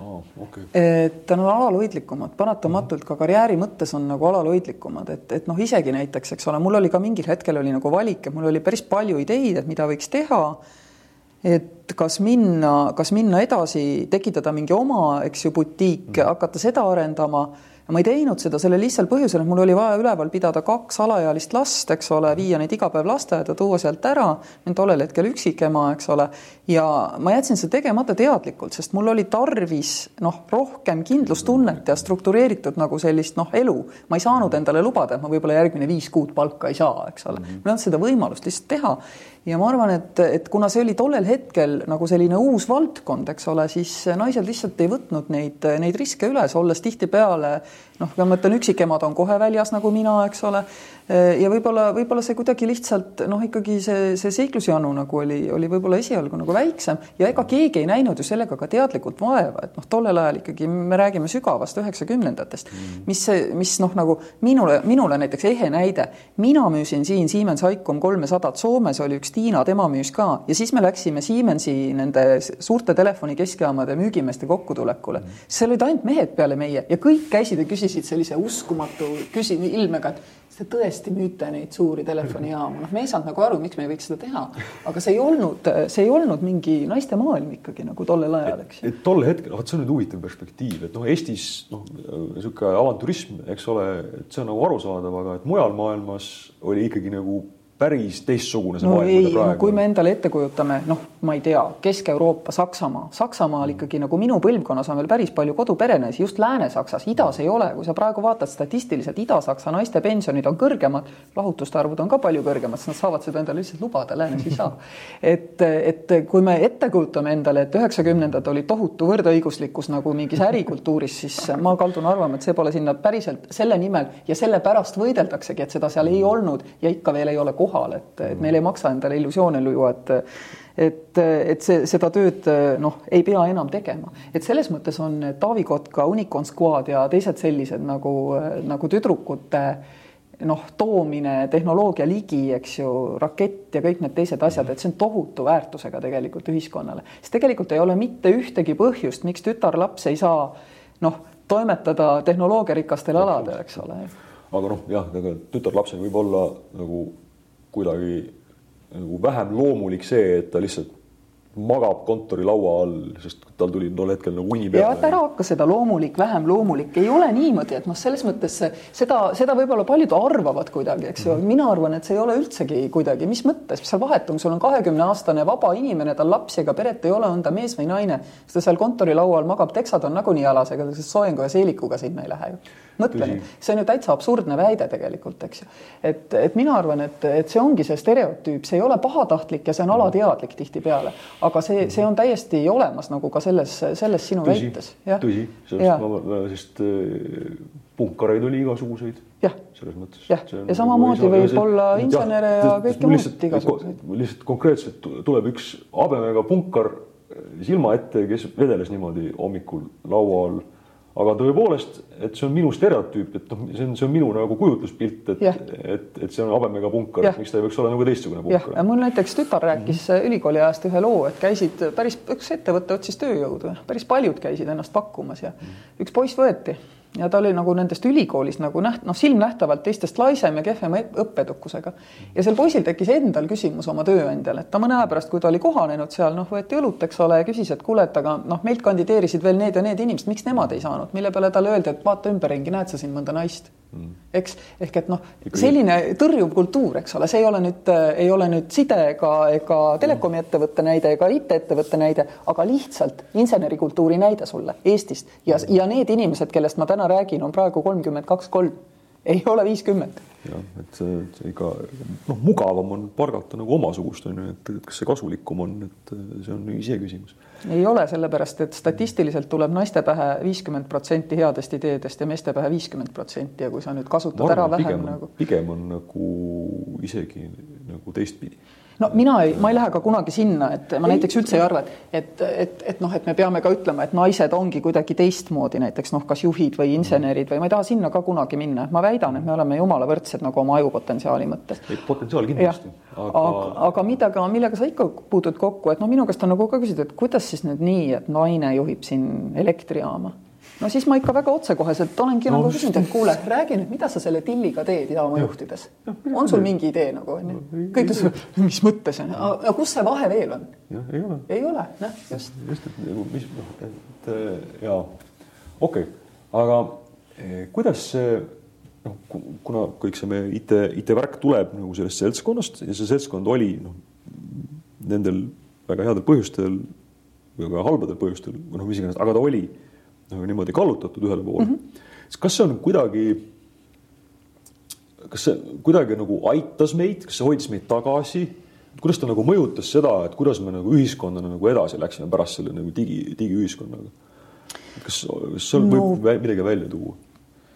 Oh, okay. et nad on alalhoidlikumad, paratamatult ka karjääri mõttes on nagu alalhoidlikumad, et, et noh, isegi näiteks, eks ole, mul oli ka mingil hetkel oli nagu valik, et mul oli päris palju ideid, et mida võiks teha. et kas minna, kas minna edasi, tekitada mingi oma, eks ju, butiik mm., hakata seda arendama ma ei teinud seda sellel lihtsal põhjusel, et mul oli vaja üleval pidada kaks alaealist last, eks ole, viia neid iga päev lasteaeda, tuua sealt ära, tollel hetkel üksikema, eks ole, ja ma jätsin seda tegemata teadlikult, sest mul oli tarvis noh, rohkem kindlustunnet ja struktureeritud nagu sellist noh, elu. ma ei saanud endale lubada, et ma võib-olla järgmine viis kuud palka ei saa, eks ole, mul ei olnud seda võimalust lihtsalt teha. Ja ma arvan, et, et kuna see oli tollel hetkel nagu selline uus valdkond, eks ole, siis naised lihtsalt ei võtnud neid, neid riske üles, olles tihtipeale noh, ma mõtlen, üksikemad on kohe väljas nagu mina, eks ole. Ja võib-olla, võib-olla see kuidagi lihtsalt noh, ikkagi see, see seiklusjanu nagu oli, oli võib-olla esialgu nagu väiksem. Ja ega keegi ei näinud ju sellega ka teadlikult vaeva, et noh, tollel ajal ikkagi me räägime sügavast üheksakümnendatest, mm. mis, mis noh, nagu minule, minule näiteks ehe näide, mina müüsin siin Siemens Icom kolmesadat, Soomes oli üks Tiina, tema müüs ka. Ja siis me läksime Siemensi nende suurte telefonikeskjaamade müügimeeste kokkutulekule. Mm.. seal olid ainult mehed peale meie ja kõik käisid ja küsisid küsisid sellise uskumatu küsi-, ilmega, et te tõesti müüte neid suuri telefonijaamu, noh, me ei saanud nagu aru, miks me ei võiks seda teha. aga see ei olnud, see ei olnud mingi naiste maailm ikkagi nagu tollel ajal, eks. et tol hetkel, vot see on nüüd huvitav perspektiiv, et noh, Eestis noh, niisugune avantürism, eks ole, et see on nagu arusaadav, aga et mujal maailmas oli ikkagi nagu päris teistsugune see no maailm, mida praegu no, kui me endale ette kujutame, noh, ma ei tea, Kesk-Euroopa, Saksamaa, Saksamaal ikkagi nagu minu põlvkonnas on veel päris palju koduperenaisi, just Lääne-Saksas, idas ei ole, kui sa praegu vaatad statistiliselt, Ida-Saksa naiste pensionid on kõrgemad, lahutuste arvud on ka palju kõrgemad, sest nad saavad seda endale lihtsalt lubada, läänes ei saa. et, et kui me ette kujutame endale, et üheksakümnendad oli tohutu võrdõiguslikkus nagu mingis ärikultuuris, siis ma kaldun arvama, et see pole sinna päriselt selle nimel ja sellepärast võideldaksegi, et seda seal ei olnud ja ikka veel ei ole kohta kohal, et, et meil ei maksa endale illusioone luua, et et, et see, seda tööd noh, ei pea enam tegema, et selles mõttes on Taavi Kotka, Unicorn Squad ja teised sellised nagu, nagu tüdrukute noh, toomine tehnoloogia ligi, eks ju, rakett ja kõik need teised asjad, et see on tohutu väärtusega tegelikult ühiskonnale, sest tegelikult ei ole mitte ühtegi põhjust, miks tütarlaps ei saa noh, toimetada tehnoloogiarikastel aladel, eks ole. aga noh, jah, tütarlapsel võib olla nagu kuidagi nagu vähem loomulik see, et ta lihtsalt magab kontorilaua all, sest tal tuli tol hetkel nagu uni peale. ja vaata ära hakka seda loomulik, vähem loomulik, ei ole niimoodi, et noh, selles mõttes seda, seda võib-olla paljud arvavad kuidagi, eks ju, mina arvan, et see ei ole üldsegi kuidagi, mis mõttes, mis seal vahet on, sul on kahekümne aastane vaba inimene, tal lapsi ega peret ei ole, on ta mees või naine, siis ta seal kontorilaual magab, teksad on nagunii jalas, ega ta soojengu ja seelikuga sinna ei lähe ju mõtle nüüd, see on ju täitsa absurdne väide tegelikult, eks ju. et, et mina arvan, et, et see ongi see stereotüüp, see ei ole pahatahtlik ja see on alateadlik tihtipeale, aga see, see on täiesti olemas nagu ka selles, selles sinu tõsi, väites. tõsi, sest äh, punkareid oli igasuguseid. selles mõttes. jah, ja nagu samamoodi võib see, olla insenere ja, ja kõike muud igasuguseid. lihtsalt konkreetselt tuleb üks habemega punkar silma ette, kes vedeles niimoodi hommikul laua all aga tõepoolest, et see on minu stereotüüp, et noh, see on, see on minu nagu kujutluspilt, et, et, et see on habemega punkar, et miks ta ei võiks olla nagu teistsugune punkar. mul näiteks tütar rääkis mm -hmm. ülikooli ajast ühe loo, et käisid päris, üks ettevõte otsis tööjõudu, päris paljud käisid ennast pakkumas ja mm -hmm. üks poiss võeti ja ta oli nagu nendest ülikoolist nagu näht-, noh, silmnähtavalt teistest laisem ja kehvema õppeedukusega. ja sel poisil tekkis endal küsimus oma tööandjale, et ta mõne aja pärast, kui ta oli kohanenud seal, noh, võeti õlut, eks ole, ja küsis, et kuule, et aga noh, meilt kandideerisid veel need ja need inimesed, miks nemad ei saanud, mille peale talle öeldi, et vaata ümberringi, näed sa siin mõnda naist. Eks, ehk et noh, selline tõrjuv kultuur, eks ole, see ei ole nüüd, ei ole nüüd side ega, ega telekomi ettevõtte näide ega IT-ettevõtte näide, aga lihtsalt insenerikultuuri näide sulle Eestist. Ja, ja need inimesed, kellest ma täna räägin, on praegu kolmkümmend kaks, kolm ei ole viiskümmend. jah, et see ikka noh, mugavam on pargata nagu omasugust on ju, et kas see kasulikum on, et see on iseküsimus. ei ole, sellepärast et statistiliselt tuleb naiste pähe viiskümmend protsenti headest ideedest ja meeste pähe viiskümmend protsenti ja kui sa nüüd kasutad arvan, ära vähem pigem, nagu. pigem on nagu isegi nagu teistpidi no mina ei, ma ei lähe ka kunagi sinna, et ma ei. näiteks üldse ei arva, et, et, et, et noh, et me peame ka ütlema, et naised ongi kuidagi teistmoodi näiteks noh, kas juhid või insenerid või ma ei taha sinna ka kunagi minna, ma väidan, et me oleme jumala võrdsed nagu oma ajupotentsiaali mõttes. potentsiaal kindlasti. aga, aga, aga millega, millega sa ikka puutud kokku, et noh, minu käest on nagu ka küsitud, et kuidas siis nüüd nii, et naine juhib siin elektrijaama no siis ma ikka väga otsekoheselt olengi no, nagu küsinud, et kuule, räägi nüüd, mida sa selle tilliga teed jaama juhtides. on sul mingi idee nagu onju? kõik ütlesid, mis mõttes on, aga kus see vahe veel on? ei ole. ei ole, noh just. just, et nagu mis noh, et ja okei okay., aga eh, kuidas see noh, kuna kõik see meie IT, IT-värk tuleb nagu sellest seltskonnast ja see seltskond oli noh, nendel väga headel põhjustel või ka halbadel põhjustel või noh, mis iganes, aga ta oli nagu niimoodi kallutatud ühele poole mm, -hmm. siis kas see on kuidagi, kas see kuidagi nagu aitas meid, kas see hoidis meid tagasi? kuidas ta nagu mõjutas seda, et kuidas me nagu ühiskonnana nagu edasi läksime pärast selle nagu digi, digiühiskonnaga? kas, kas seal no, võib midagi välja tuua?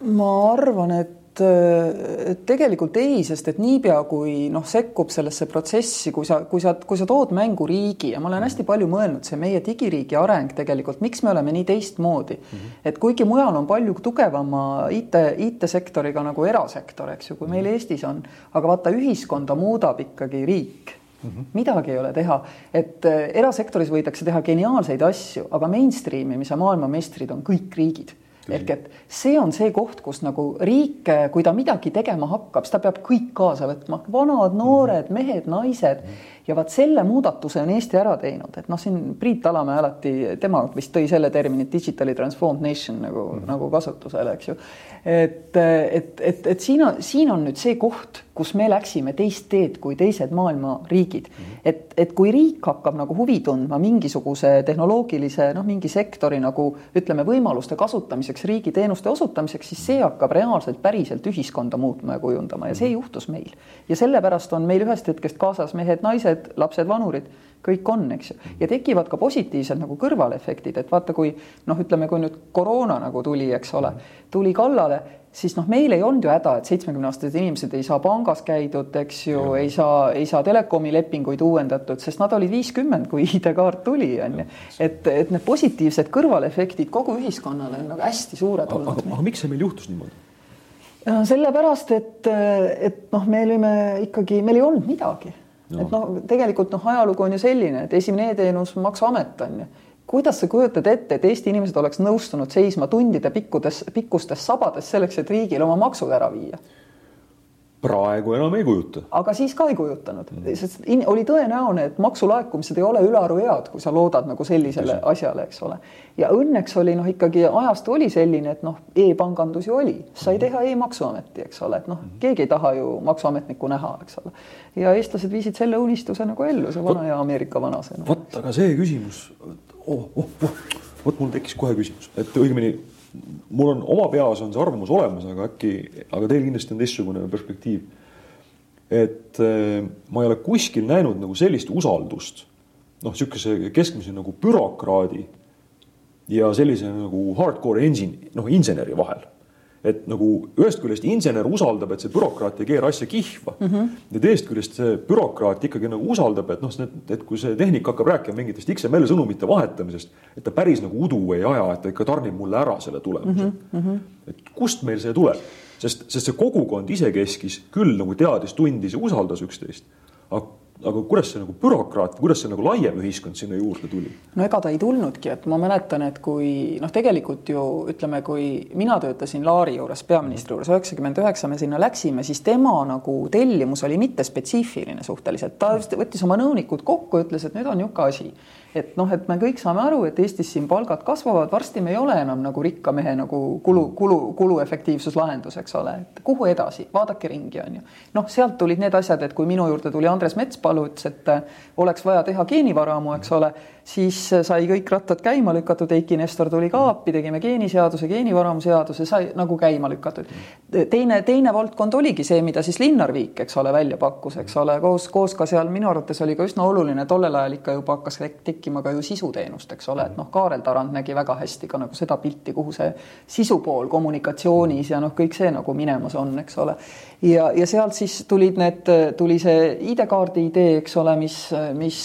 ma arvan, et et tegelikult ei, sest et niipea kui noh, sekkub sellesse protsessi, kui sa, kui sa, kui sa tood mängu riigi ja ma olen hästi palju mõelnud, see meie digiriigi areng tegelikult, miks me oleme nii teistmoodi mm. -hmm. et kuigi mujal on palju tugevama IT, IT-sektoriga nagu erasektor, eks ju, kui meil Eestis on, aga vaata, ühiskonda muudab ikkagi riik Mm -hmm. midagi ei ole teha, et äh, erasektoris võidakse teha geniaalseid asju, aga mainstream imise maailmameistrid on kõik riigid ehk et see on see koht, kus nagu riik, kui ta midagi tegema hakkab, siis ta peab kõik kaasa võtma, vanad, noored, mehed, naised ja vaat selle muudatuse on Eesti ära teinud, et noh, siin Priit Alamäe alati, tema vist tõi selle termini digitally transformed nation nagu mm, -hmm. nagu kasutusele, eks ju. et, et, et, et siin on, siin on nüüd see koht, kus me läksime teist teed kui teised maailma riigid mm. -hmm. et, et kui riik hakkab nagu huvi tundma mingisuguse tehnoloogilise noh, mingi sektori nagu ütleme, võimaluste kasutamiseks riigi teenuste osutamiseks, siis see hakkab reaalselt päriselt ühiskonda muutma ja kujundama ja see mhm. juhtus meil. ja sellepärast on meil ühest hetkest kaasas mehed-naised lapsed, lapsed, vanurid, kõik on, eks ju, ja tekivad ka positiivsed nagu kõrvalefektid, et vaata, kui noh, ütleme, kui nüüd koroona nagu tuli, eks ole, tuli kallale, siis noh, meil ei olnud ju häda, et seitsmekümneaastased inimesed ei saa pangas käidud, eks ju, ei saa, ei saa telekomi lepinguid uuendatud, sest nad olid viiskümmend, kui ID-kaart tuli, on ju. et, et need positiivsed kõrvalefektid kogu ühiskonnale on nagu hästi suured olnud. aga, aga miks see meil juhtus niimoodi? sellepärast, et, et noh, me olime ikkagi, meil ei olnud midagi. Et noh, tegelikult noh, ajalugu on ju selline, et esimene e-teenus Maksuamet on ju. kuidas sa kujutad ette, et Eesti inimesed oleks nõustunud seisma tundide pikkudes, pikkustes sabades selleks, et riigile oma maksud ära viia? Praegu enam ei kujuta. aga siis ka ei kujutanud mm, -hmm. sest in, oli tõenäoline, et maksulaekumised ei ole ülearu head, kui sa loodad nagu sellisele Tõsi. asjale, eks ole. ja õnneks oli noh, ikkagi ajastu oli selline, et noh e, e-pangandus ju oli, sai mhm. teha e-maksuameti, eks ole, et noh, mhm. keegi ei taha ju maksuametnikku näha, eks ole. ja eestlased viisid selle unistuse nagu ellu, see vana hea Ameerika vanasõna. vot, aga see küsimus oh,, oh, oh, vot mul tekkis kohe küsimus, et õigemini mul on oma peas on see arvamus olemas, aga äkki, aga teil kindlasti on teistsugune perspektiiv. et äh, ma ei ole kuskil näinud nagu sellist usaldust, noh, sihukese keskmise nagu bürokraadi ja sellise nagu hardcore engine, noh, inseneri vahel. Et nagu ühest küljest insener usaldab, et see bürokraat ei keera asja kihva mm. -hmm. ja teisest küljest see bürokraat ikkagi nagu usaldab, et noh, et kui see tehnik hakkab rääkima mingitest XML sõnumite vahetamisest, et ta päris nagu udu ei aja, et ta ikka tarnib mulle ära selle tulemuse mm. -hmm. et kust meil see tuleb, sest, sest see kogukond isekeskis küll nagu teadis, tundis ja usaldas üksteist. aga aga kuidas see nagu bürokraat, kuidas see nagu laiem ühiskond sinna juurde tuli? no ega ta ei tulnudki, et ma mäletan, et kui noh, tegelikult ju ütleme, kui mina töötasin Laari juures, peaministri juures, üheksakümmend üheksa me sinna läksime, siis tema nagu tellimus oli mittespetsiifiline suhteliselt, ta võttis oma nõunikud kokku, ütles, et nüüd on niisugune asi et noh, et me kõik saame aru, et Eestis siin palgad kasvavad, varsti me ei ole enam nagu rikka mehe nagu kulu, kulu, kuluefektiivsuslahendus, eks ole, et kuhu edasi, vaadake ringi, on ju. noh, sealt tulid need asjad, et kui minu juurde tuli Andres Metspalu, ütles, et oleks vaja teha geenivaramu, eks ole siis sai kõik rattad käima lükatud, Eiki Nestor tuli ka appi, tegime geeniseaduse, geenivaramu seaduse, sai nagu käima lükatud. teine, teine valdkond oligi see, mida siis Linnar Viik, eks ole, välja pakkus, eks ole, koos, koos ka seal minu arvates oli ka üsna oluline, tollel ajal ikka juba hakkas tekkima ka ju sisuteenust, eks ole, et noh, Kaarel Tarand nägi väga hästi ka nagu seda pilti, kuhu see sisu pool kommunikatsioonis ja noh, kõik see nagu minemas on, eks ole ja, ja sealt siis tulid need, tuli see ID-kaardi idee, eks ole, mis, mis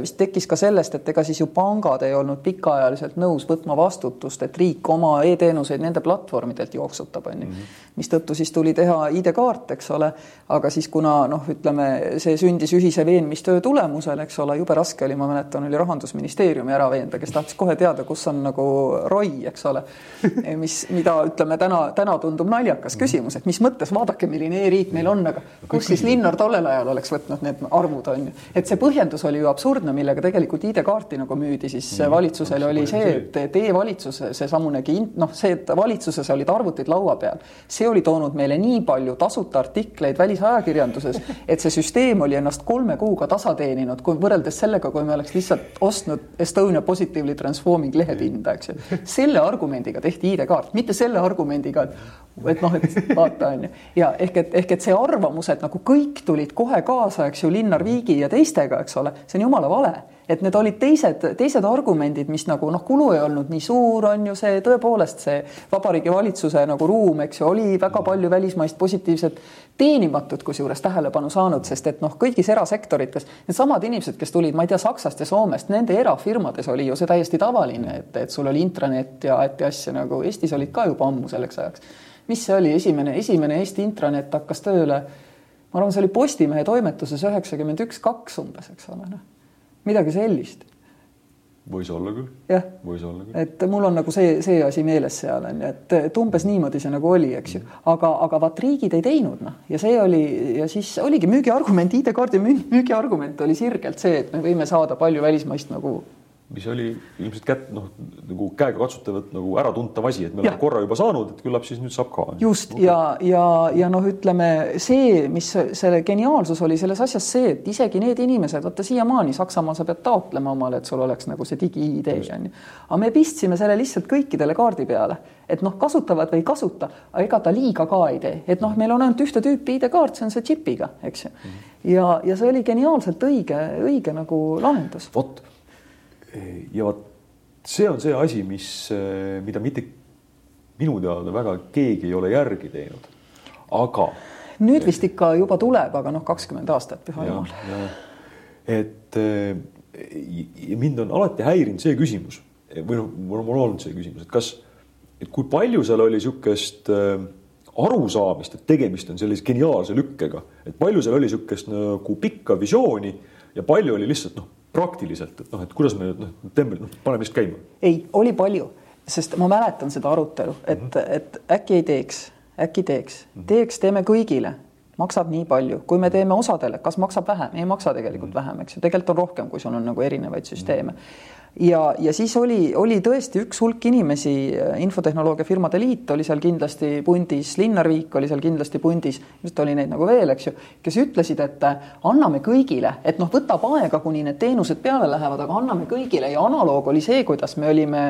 vist tekkis ka sellest, et ega siis ju pangad ei olnud pikaajaliselt nõus võtma vastutust, et riik oma e-teenuseid nende platvormidelt jooksutab, on ju. Mhm. mistõttu siis tuli teha ID-kaart, eks ole, aga siis kuna noh, ütleme, see sündis ühise veenmistöö tulemusel, eks ole, jube raske oli, ma mäletan, oli rahandusministeeriumi ära veenda, kes tahtis kohe teada, kus on nagu ROI, eks ole, mis, mida ütleme täna, täna tundub naljakas küsimus, et mis mõttes, vaadake, milline e-riik meil on, aga kus siis Linnar tollel ajal oleks võtnud need arvud, on ju. et see põhjendus oli ju absurdne, millega tegelikult ID-kaarti nagu müüdi siis mm, valitsusele oli see, et, et e-valitsus, seesamunegi noh, see, et valitsuses olid arvutid laua peal, see oli toonud meile nii palju tasuta artikleid välisajakirjanduses, et see süsteem oli ennast kolme kuuga tasa teeninud, kui võrreldes sellega, kui me oleks lihtsalt ostnud Estonia Positively Transforming lehepinda, eks ju. selle argumendiga tehti ID-kaart, mitte selle argumendiga, et et noh, et vaata on ju. Ja ehk et ehk et see arvamus, et nagu kõik tulid kohe kaasa, eks ju, Linnar Viigi ja teistega, eks ole, see on jumala vale et need olid teised, teised argumendid, mis nagu noh, kulu ei olnud nii suur, on ju see tõepoolest see Vabariigi Valitsuse nagu ruum, eks ju, oli väga palju välismaist positiivset teenimatut kusjuures tähelepanu saanud, sest et noh, kõigis erasektorites needsamad inimesed, kes tulid, ma ei tea, Saksast ja Soomest, nende erafirmades oli ju see täiesti tavaline, et, et sul oli intranet ja äti asja nagu Eestis olid ka juba ammu selleks ajaks. Mis see oli, esimene, esimene Eesti intranet hakkas tööle, ma arvan, see oli Postimehe toimetuses üheksakümmend üks, kaks umbes, eks ole, noh, midagi sellist. Võis olla küll. jah, võis olla küll. et mul on nagu see, see asi meeles seal on ju, et, et umbes niimoodi see nagu oli, eks ju, aga, aga vaat riigid ei teinud noh, ja see oli ja siis oligi müügiargument, *laughs* ID-kaardi müügiargument oli sirgelt see, et me võime saada palju välismaist nagu mis oli ilmselt kätt noh, nagu käegakatsutav, nagu äratuntav asi, et me oleme korra juba saanud, et küllap siis nüüd saab ka. just okay. ja, ja, ja noh, ütleme see, mis selle geniaalsus oli selles asjas see, et isegi need inimesed, vaata siiamaani Saksamaal sa pead taotlema omale, et sul oleks nagu see digi-ID on ju. aga me pistsime selle lihtsalt kõikidele kaardi peale, et noh, kasutavad või ei kasuta, aga ega ta liiga ka ei tee, et noh, meil on ainult ühte tüüpi ID-kaart, see on see džipiga, eks ju mm. -hmm. ja, ja see oli geniaalselt õige, õige nagu lahendus. vot ja vot see on see asi, mis, mida mitte minu teada väga keegi ei ole järgi teinud, aga. nüüd vist ikka juba tuleb, aga noh, kakskümmend aastat, püha jumal. et mind on alati häirinud see küsimus või noh, mul on olnud see küsimus, et kas, et kui palju seal oli niisugust äh, arusaamist, et tegemist on sellise geniaalse lükkega, et palju seal oli niisugust nagu pikka visiooni ja palju oli lihtsalt noh praktiliselt, et noh, et kuidas me noh, teeme, noh, paneme vist käima? ei, oli palju, sest ma mäletan seda arutelu, et mm, -hmm. et äkki ei teeks, äkki teeks mm, -hmm. teeks, teeme kõigile, maksab nii palju, kui me teeme osadele, kas maksab vähem, ei maksa tegelikult mm -hmm. vähem, eks ju, tegelikult on rohkem, kui sul on nagu erinevaid süsteeme mm. -hmm ja, ja siis oli, oli tõesti üks hulk inimesi, Infotehnoloogia Firmade Liit oli seal kindlasti pundis, Linnar Viik oli seal kindlasti pundis, ilmselt oli neid nagu veel, eks ju, kes ütlesid, et anname kõigile, et noh, võtab aega, kuni need teenused peale lähevad, aga anname kõigile ja analoog oli see, kuidas me olime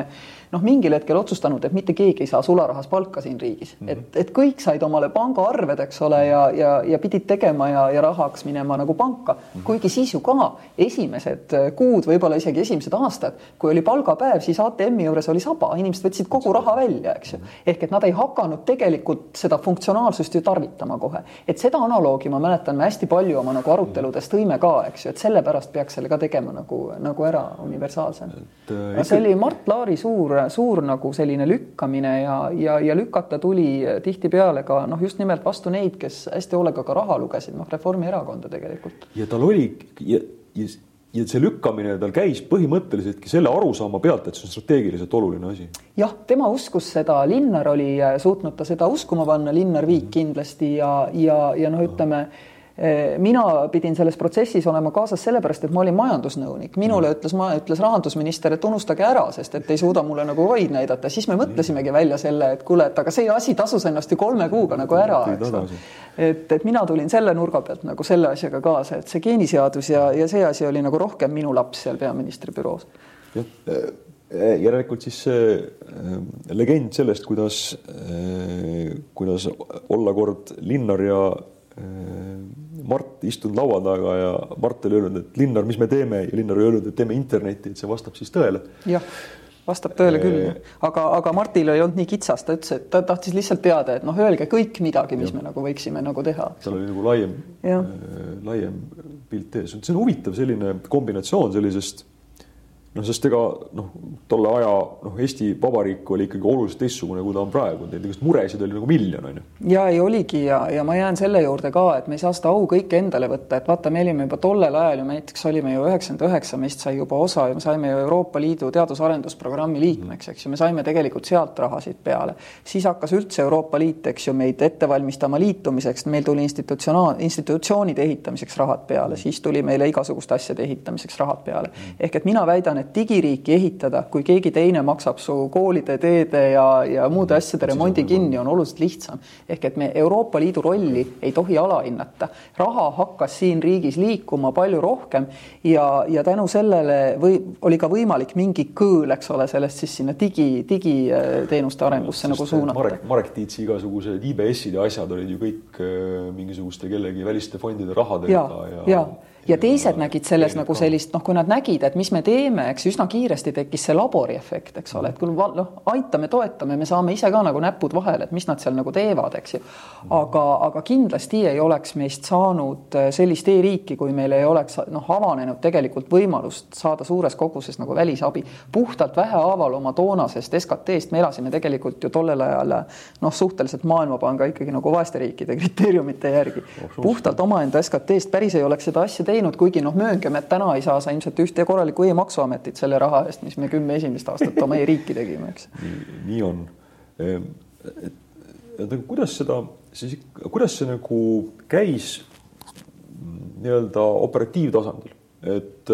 noh, mingil hetkel otsustanud, et mitte keegi ei saa sularahas palka siin riigis mm, -hmm. et, et kõik said omale pangaarved, eks ole, ja, ja, ja pidid tegema ja, ja rahaks minema nagu panka mm. -hmm. kuigi siis ju ka esimesed kuud, võib-olla isegi esimesed aastad, kui oli palgapäev, siis ATM-i juures oli saba, inimesed võtsid kogu raha välja, eks ju. ehk et nad ei hakanud tegelikult seda funktsionaalsust ju tarvitama kohe, et seda analoogi ma mäletan, me hästi palju oma nagu aruteludes tõime ka, eks ju, et sellepärast peaks selle ka tegema nagu, nagu ära universaalsena. Äh, see oli Mart Laari suur, suur nagu selline lükkamine ja, ja, ja lükata tuli tihtipeale ka noh, just nimelt vastu neid, kes hästi hoolega ka raha lugesid, noh, Reformierakonda tegelikult. ja tal oli ja, ja, ja see lükkamine tal käis põhimõtteliseltki selle arusaama pealt, et see on strateegiliselt oluline asi. jah, tema uskus seda, Linnar oli suutnud ta seda uskuma panna, Linnar Viik kindlasti ja, ja, ja noh, ütleme Eh, mina pidin selles protsessis olema kaasas sellepärast, et ma olin majandusnõunik, minule ütles, ütles rahandusminister, et unustage ära, sest et ei suuda mulle nagu vaid näidata, siis me mõtlesimegi välja selle, et kuule, et aga see asi tasus ennast ju kolme kuuga nagu ära, eks ole. et, et mina tulin selle nurga pealt nagu selle asjaga kaasa, et see geeniseadus ja, ja see asi oli nagu rohkem minu laps seal peaministri büroos. jah, eh, järelikult siis see äh, legend sellest, kuidas äh,, kuidas olla kord Linnar ja äh, Mart istunud laua taga ja Mart oli öelnud, et Linnar, mis me teeme ja Linnar oli öelnud, et teeme internetti, et see vastab siis tõele. jah, vastab tõele küll, aga, aga Martil ei olnud nii kitsas, ta ütles, et ta tahtis lihtsalt teada, et noh, öelge kõik midagi, mis ja. me nagu võiksime nagu teha. seal oli nagu laiem, äh, laiem pilt ees, see on huvitav selline kombinatsioon sellisest noh, sest ega noh, tolle aja noh, Eesti Vabariik oli ikkagi oluliselt teistsugune, kui ta on praegu, neid igast muresid oli nagu miljon, on ju. ja ei oligi ja, ja ma jään selle juurde ka, et me ei saa seda au kõike endale võtta, et vaata, me olime juba tollel ajal ju näiteks olime ju üheksakümmend üheksa, meist sai juba osa ja me saime ju Euroopa Liidu teadus-arendusprogrammi liikmeks, eks ju, me saime tegelikult sealt rahasid peale. siis hakkas üldse Euroopa Liit, eks ju, meid ette valmistama liitumiseks, meil tuli institutsionaal, institutsioonide ehitamiseks rahad peale, siis tuli meile igasuguste asjade ehitamiseks rahad peale. ehk et mina väidan, et et digiriiki ehitada, kui keegi teine maksab su koolide, teede ja, ja muude asjade remondi kinni, on oluliselt lihtsam. ehk et me Euroopa Liidu rolli ei tohi alahinnata. raha hakkas siin riigis liikuma palju rohkem ja, ja tänu sellele või oli ka võimalik mingi kõõl, eks ole, sellest siis sinna digi, digiteenuste arengusse no, nagu suunata. Marek, Marek Tiitsi igasugused IBS-id ja asjad olid ju kõik äh, mingisuguste kellegi väliste fondide rahadega ja, ja, ja ja teised nägid selles nagu sellist noh, kui nad nägid, et mis me teeme, eks üsna kiiresti tekkis see laboriefekt, eks ole, et kui noh, aitame, toetame, me saame ise ka nagu näpud vahele, et mis nad seal nagu teevad, eks ju. aga, aga kindlasti ei oleks meist saanud äh, sellist e-riiki, kui meil ei oleks noh, avanenud tegelikult võimalust saada suures koguses nagu välisabi. puhtalt vähehaaval oma toonasest SKT-st me elasime tegelikult ju tollel ajal noh, suhteliselt Maailmapanga ikkagi nagu vaeste riikide kriteeriumite järgi. puhtalt omaenda SKT-st päris ei oleks seda asja teinud teinud, kuigi noh, mööngem, et täna ei saa sa ilmselt ühte korralikku e-maksuametit selle raha eest, mis me kümme esimest aastat oma e-riiki tegime, eks. nii on. Ehm, et kuidas seda siis, kuidas see nagu käis nii-öelda operatiivtasandil, et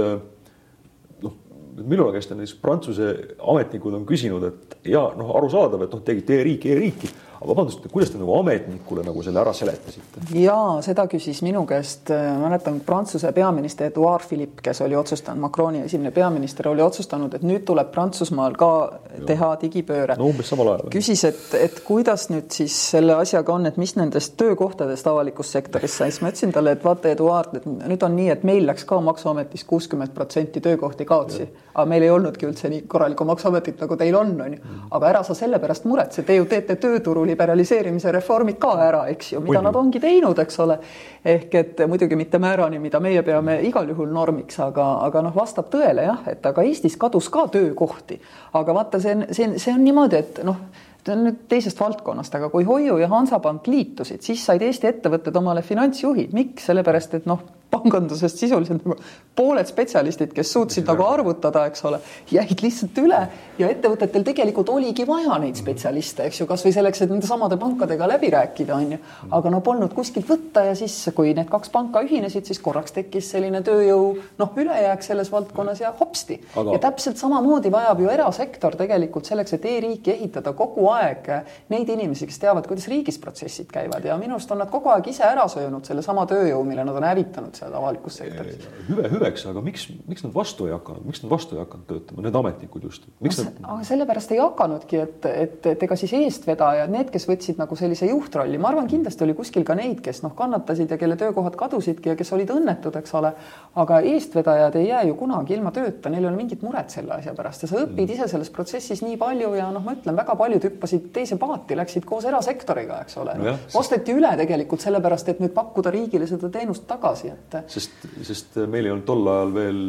noh, minu käest näiteks Prantsuse ametnikud on küsinud, et ja noh, arusaadav, et noh, tegite e-riiki e, e-riiki vabandust, kuidas te nagu ametnikule nagu selle ära seletasite? jaa, seda küsis minu käest, äh, mäletan Prantsuse peaminister Eduard Philippe, kes oli otsustanud, Macroni esimene peaminister oli otsustanud, et nüüd tuleb Prantsusmaal ka ja. teha digipööre. no umbes samal ajal. küsis, et, et kuidas nüüd siis selle asjaga on, et mis nendest töökohtadest avalikus sektoris sai, siis ma ütlesin talle, et vaata, Eduard, et nüüd on nii, et meil läks ka Maksuametis kuuskümmend protsenti töökohti kaotsi, aga meil ei olnudki üldse nii korralikku Maksuametit, nagu teil on, on ju. Mm. aga ära sa selle pärast muretse, te ju teete tööturul liberaliseerimise reformid ka ära, eks ju, mida Muidu. nad ongi teinud, eks ole. ehk et muidugi mitte määrani, mida meie peame igal juhul normiks, aga, aga noh, vastab tõele jah, et aga Eestis kadus ka töökohti, aga vaata, see on, see on, see on niimoodi, et noh see on nüüd teisest valdkonnast, aga kui Hoiu ja Hansapank liitusid, siis said Eesti ettevõtted omale finantsjuhid, miks, sellepärast et noh pangandusest sisuliselt nagu pooled spetsialistid, kes suutsid nagu arvutada, eks ole, jäid lihtsalt üle ja ettevõtetel tegelikult oligi vaja neid spetsialiste, eks ju, kasvõi selleks, et nende samade pankadega läbi rääkida, on ju. aga no polnud kuskilt võtta ja siis, kui need kaks panka ühinesid, siis korraks tekkis selline tööjõu noh, ülejääk selles valdkonnas ja hopsti. Aga.... ja täpselt samamoodi vajab ju erasektor tegelikult selleks, et e-riiki ehitada kogu aeg neid inimesi, kes teavad, kuidas riigis protsessid käivad. Ja minu arust on nad kogu aeg ise ära söönud sellesama tööjõu, mille nad on hävitanud seal avalikus sektoris. hüve hüveks, aga miks, miks nad vastu ei hakanud, miks nad vastu ei hakanud töötama, need ametnikud just? miks no, nad? aga sellepärast ei hakanudki, et, et, et ega siis eestvedajad, need, kes võtsid nagu sellise juhtrolli, ma arvan, kindlasti oli kuskil ka neid, kes noh, kannatasid ja kelle töökohad kadusidki ja kes olid õnnetud, eks ole. aga eestvedajad ei jää ju kunagi ilma tööta, neil ei ole mingit muret selle asja pärast ja sa õpid mm. ise selles protsessis nii palju ja noh, ma ütlen, väga paljud hüppasid teise paati, läksid koos erasektoriga, eks ole no. osteti üle tegelikult sellepärast, et nüüd pakkuda riigile seda teenust tagasi, et. Sest, sest meil ei olnud tol ajal veel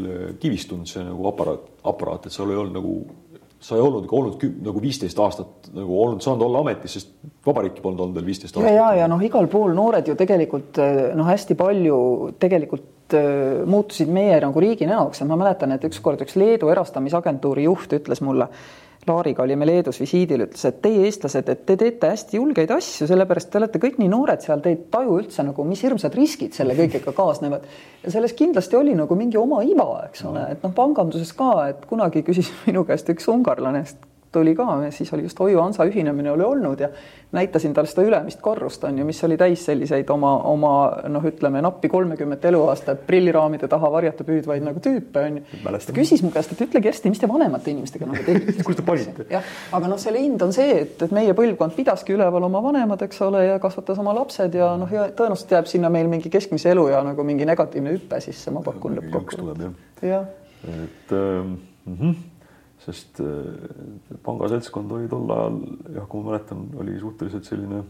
kivistunud see nagu aparaat, aparaat, et seal ei olnud nagu sa ei olnud olnud nagu viisteist aastat nagu olnud, saanud olla ametis, sest vabariiki polnud olnud veel viisteist aastat. ja, ja, ja noh, igal pool noored ju tegelikult noh, hästi palju tegelikult äh, muutusid meie nagu riigi näoks ja ma mäletan, et ükskord üks Leedu erastamisagentuuri juht ütles mulle Laariga olime Leedus visiidil, ütles, et teie, eestlased, et te teete hästi julgeid asju, sellepärast te olete kõik nii noored seal, te ei taju üldse nagu, mis hirmsad riskid selle kõigega kaasnevad. ja selles kindlasti oli nagu mingi oma iva, eks ole, et noh, panganduses ka, et kunagi küsis *laughs* minu käest üks ungarlane, tuli ka, siis oli just Hoiu Hansa ühinemine oli olnud ja näitasin talle seda ülemist korrust on ju, mis oli täis selliseid oma, oma noh, ütleme nappi kolmekümmet eluaastat prilliraamide taha varjata püüdvaid nagu tüüpe on ju. ta küsis mu käest, et ütle Kersti, mis te vanemate inimestega nagu tegite kus te panite? jah, aga noh, selle hind on see, et, et meie põlvkond pidaski üleval oma vanemad, eks ole, ja kasvatas oma lapsed ja noh, ja tõenäoliselt jääb sinna meil mingi keskmise elu ja nagu mingi negatiivne hüpe sisse, ma pakun lõppkokkuvõttes. jah. et ähm, mm -hmm sest äh, panga seltskond oli tol ajal jah, kui ma mäletan, oli suhteliselt selline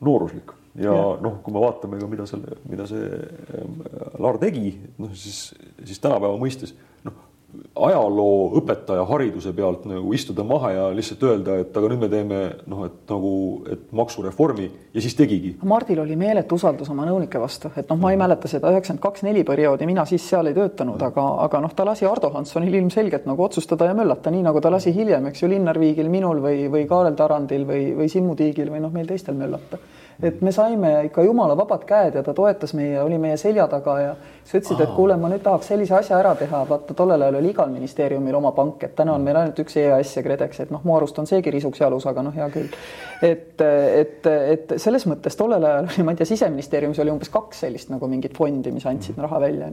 nooruslik ja, ja. noh, kui me vaatame ka, mida selle, mida see äh, Laar tegi, noh siis, siis tänapäeva mõistes ajalooõpetaja hariduse pealt nagu istuda maha ja lihtsalt öelda, et aga nüüd me teeme noh, et nagu, et maksureformi ja siis tegigi. Mardil oli meeletu usaldus oma nõunike vastu, et noh, ma ei mhm. mäleta seda üheksakümmend kaks neli perioodi, mina siis seal ei töötanud, aga, aga noh, ta lasi Ardo Hanssonil ilmselgelt nagu otsustada ja möllata, nii nagu ta lasi hiljem, eks ju, Linnar Viigil, minul või, või Kaarel Tarandil või, või Simmu Tiigil või noh, meil teistel möllata et me saime ikka jumala vabad käed ja ta toetas meie, oli meie selja taga ja siis ütlesid, et kuule, ma nüüd tahaks sellise asja ära teha, vaata tollel ajal oli igal ministeeriumil oma pank, et täna on meil ainult üks EAS ja KredEx, et noh, mu arust on seegi risuks jalus, aga noh, hea küll. et, et, et selles mõttes tollel ajal oli, ma ei tea, siseministeeriumis oli umbes kaks sellist nagu mingit fondi, mis andsid raha välja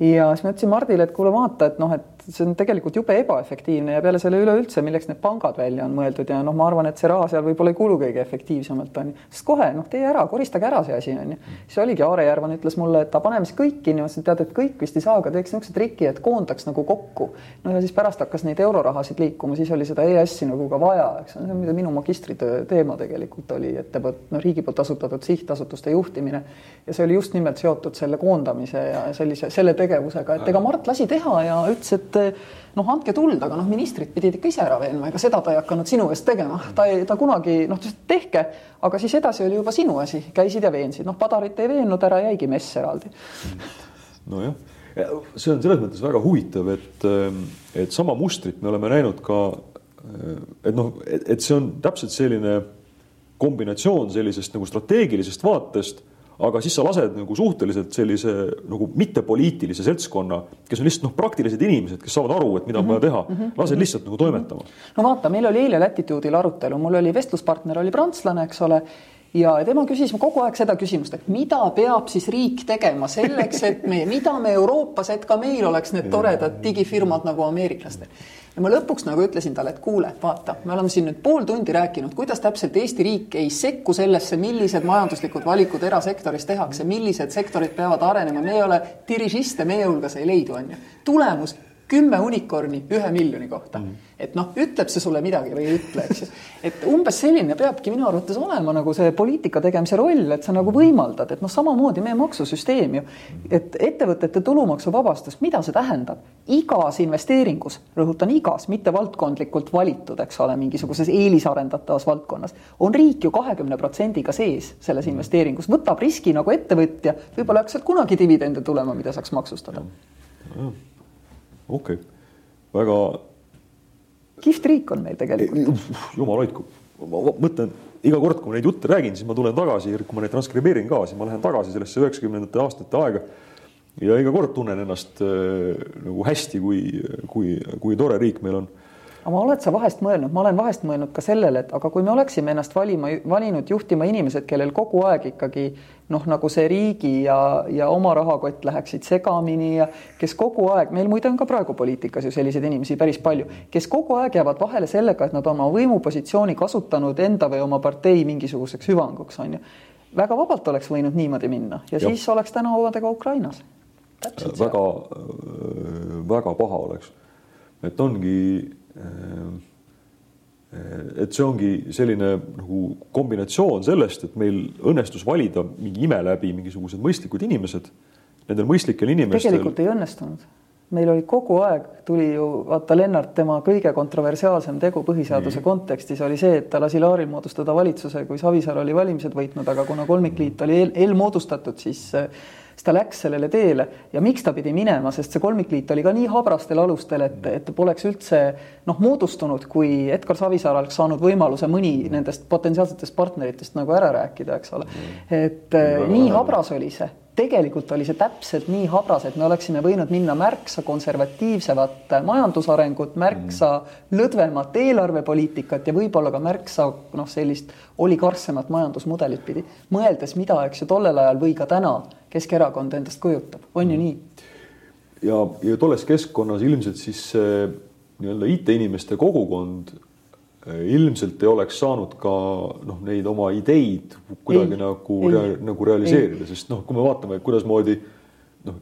ja siis ma ütlesin Mardile, et kuule, vaata, et noh, et see on tegelikult jube ebaefektiivne ja peale selle üleüldse, milleks need pangad välja on mõeldud ja noh, ma arvan, et see raha seal võib-olla ei kulu kõige efektiivsemalt on ju, sest kohe noh, tee ära, koristage ära see asi on ju. siis oligi Aare Järvan ütles mulle, et aga paneme siis kõik kinni, ma ütlesin, tead, et kõik vist ei saa, aga teeks niisuguse triki, et koondaks nagu kokku. no ja siis pärast hakkas neid eurorahasid liikuma, siis oli seda EAS-i nagu ka vaja, eks see on minu magistritöö teema tegelikult oli ettevõt-, no riigi poolt asutatud sihtasutuste juhtimine ja see oli just nimelt seotud selle koondamise ja sellise, selle tegevusega, et ega Mart lasi teha ja ütles, et et noh, andke tuld, aga noh, ministrid pidid ikka ise ära veenma, ega seda ta ei hakanud sinu eest tegema, ta ei, ta kunagi noh, tehke, aga siis edasi oli juba sinu asi, käisid ja veensid, noh, Padarit ei veennud, ära jäigi mess eraldi. nojah, see on selles mõttes väga huvitav, et, et sama mustrit me oleme näinud ka, et noh, et see on täpselt selline kombinatsioon sellisest nagu strateegilisest vaatest aga siis sa lased nagu suhteliselt sellise nagu mittepoliitilise seltskonna, kes on lihtsalt noh, praktilised inimesed, kes saavad aru, et mida on vaja mhm. teha mm, -hmm. lased lihtsalt nagu toimetama. no vaata, meil oli eile Latitude'il arutelu, mul oli vestluspartner oli prantslane, eks ole ja tema küsis kogu aeg seda küsimust, et mida peab siis riik tegema selleks, et me, mida me Euroopas, et ka meil oleks need toredad digifirmad nagu ameeriklastel ja ma lõpuks nagu ütlesin talle, et kuule, vaata, me oleme siin nüüd pool tundi rääkinud, kuidas täpselt Eesti riik ei sekku sellesse, millised majanduslikud valikud erasektoris tehakse, millised sektorid peavad arenema, me ei ole dirižiste meie hulgas ei leidu, on ju. tulemus kümme unikorni ühe miljoni kohta mm. et noh, ütleb see sulle midagi või ei ütle, eks ju. et umbes selline peabki minu arvates olema nagu see poliitika tegemise roll, et sa nagu võimaldad, et noh, samamoodi meie maksusüsteem ju, et ettevõtete tulumaksuvabastus, mida see tähendab? igas investeeringus, rõhutan igas, mitte valdkondlikult valitud, eks ole, mingisuguses eelisarendatavas valdkonnas, on riik ju kahekümne protsendiga sees selles investeeringus, võtab riski nagu ettevõtja, võib-olla ei hakka sealt kunagi dividende tulema, mida saaks maksustada okei okay., väga. kihvt riik on meil tegelikult. jumal hoidku, ma mõtlen iga kord, kui ma neid jutte räägin, siis ma tulen tagasi, kui ma neid transkribeerin ka, siis ma lähen tagasi sellesse üheksakümnendate aastate aega. ja iga kord tunnen ennast äh, nagu hästi, kui, kui, kui tore riik meil on. Aga oled sa vahest mõelnud, ma olen vahest mõelnud ka sellele, et aga kui me oleksime ennast valima, valinud juhtima inimesed, kellel kogu aeg ikkagi noh, nagu see riigi ja, ja oma rahakott läheksid segamini ja kes kogu aeg, meil muide on ka praegu poliitikas ju selliseid inimesi päris palju, kes kogu aeg jäävad vahele sellega, et nad on oma võimupositsiooni kasutanud enda või oma partei mingisuguseks hüvanguks, on ju. väga vabalt oleks võinud niimoodi minna ja, ja. siis oleks täna omadega Ukrainas. väga, väga paha oleks, et ongi et see ongi selline nagu kombinatsioon sellest, et meil õnnestus valida mingi ime läbi mingisugused mõistlikud inimesed. Nendel mõistlikel inimestel. tegelikult ei õnnestunud. meil oli kogu aeg, tuli ju vaata Lennart, tema kõige kontroversiaalsem tegu põhiseaduse Nii. kontekstis oli see, et ta lasi Laaril moodustada valitsuse, kui Savisaar oli valimised võitnud, aga kuna kolmikliit oli eel, eelmoodustatud, siis siis ta läks sellele teele ja miks ta pidi minema, sest see kolmikliit oli ka nii habrastel alustel, et, et poleks üldse noh, moodustunud, kui Edgar Savisaar oleks saanud võimaluse mõni nendest potentsiaalsetest partneritest nagu ära rääkida, eks ole. et ja, nii habras oli see. Tegelikult oli see täpselt nii habras, et me oleksime võinud minna märksa konservatiivsemat majandusarengut, märksa mm. lõdvemat eelarvepoliitikat ja võib-olla ka märksa noh, sellist oligarhsemat majandusmudelit pidi, mõeldes, mida, eks ju, tollel ajal või ka täna Keskerakond endast kujutab, on ju nii? ja, ja tolles keskkonnas ilmselt siis nii-öelda IT-inimeste kogukond eh, ilmselt ei oleks saanud ka noh, neid oma ideid kuidagi ei, nagu, rea, nagu realiseerida, sest noh, kui me vaatame, kuidasmoodi noh,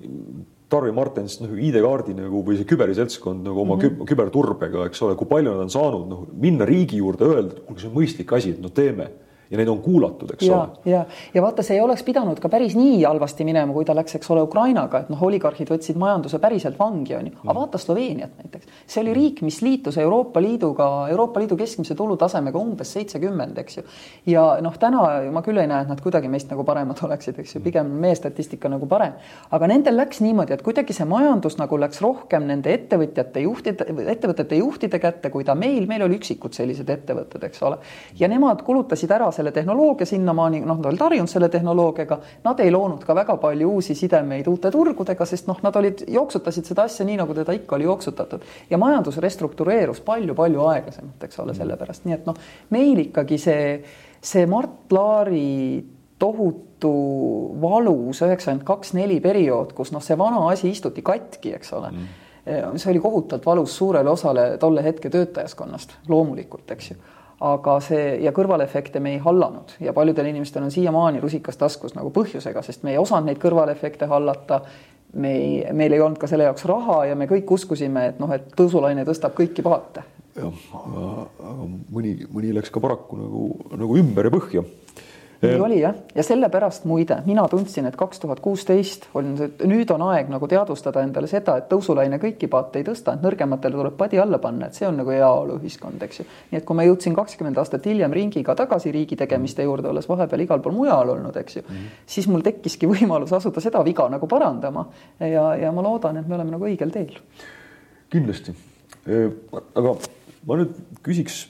Tarvi Martens noh, ID-kaardi nagu või see küberseltskond nagu oma mm -hmm. küberturbega, eks ole, kui palju nad on saanud noh, minna riigi juurde, öelda, et kuulge, see on mõistlik asi, et no teeme ja neid on kuulatud, eks ja, ole. ja, ja vaata, see ei oleks pidanud ka päris nii halvasti minema, kui ta läks, eks ole, Ukrainaga, et noh, oligarhid võtsid majanduse päriselt vangi, on ju. aga mm. vaata Sloveeniat näiteks, see oli riik, mis liitus Euroopa Liiduga, Euroopa Liidu keskmise tulutasemega umbes seitsekümmend, eks ju. ja noh, täna ma küll ei näe, et nad kuidagi meist nagu paremad oleksid, eks ju, mm. pigem meie statistika nagu parem. aga nendel läks niimoodi, et kuidagi see majandus nagu läks rohkem nende ettevõtjate juhtide, ettevõtete juhtide kätte, kui ta meil, meil oli üksikud sellised ettevõtted, eks ole. ja nemad kulutasid ära selle tehnoloogia sinnamaani, noh, nad olid harjunud selle tehnoloogiaga, nad ei loonud ka väga palju uusi sidemeid uute turgudega, sest noh, nad olid, jooksutasid seda asja nii, nagu teda ikka oli jooksutatud. Ja majandus restruktureerus palju-palju aeglasemalt, eks ole, sellepärast, nii et noh, meil ikkagi see, see Mart Laari tohutu valus üheksakümmend kaks, neli periood, kus noh, see vana asi istuti katki, eks ole. Mm. See oli kohutavalt valus suurele osale tolle hetke töötajaskonnast loomulikult, eks ju aga see ja kõrvalefekte me ei hallanud ja paljudel inimestel on siiamaani rusikas taskus nagu põhjusega, sest me ei osanud neid kõrvalefekte hallata. me ei, meil ei olnud ka selle jaoks raha ja me kõik uskusime, et noh, et tõusulaine tõstab kõiki paate. jah, aga mõni, mõni läks ka paraku nagu, nagu ümber ja põhja nii oli jah, ja sellepärast muide mina tundsin, et kaks tuhat kuusteist on nüüd on aeg nagu teadvustada endale seda, et tõusulaine kõiki paate ei tõsta, et nõrgematele tuleb padi alla panna, et see on nagu heaoluühiskond, eks ju. nii et kui ma jõudsin kakskümmend aastat hiljem ringiga tagasi riigi tegemiste juurde, olles vahepeal igal pool mujal olnud, eks ju mm, -hmm. siis mul tekkiski *laughs* võimalus asuda seda viga nagu parandama ja, ja ma loodan, et me oleme nagu õigel teel. kindlasti, aga ma nüüd küsiks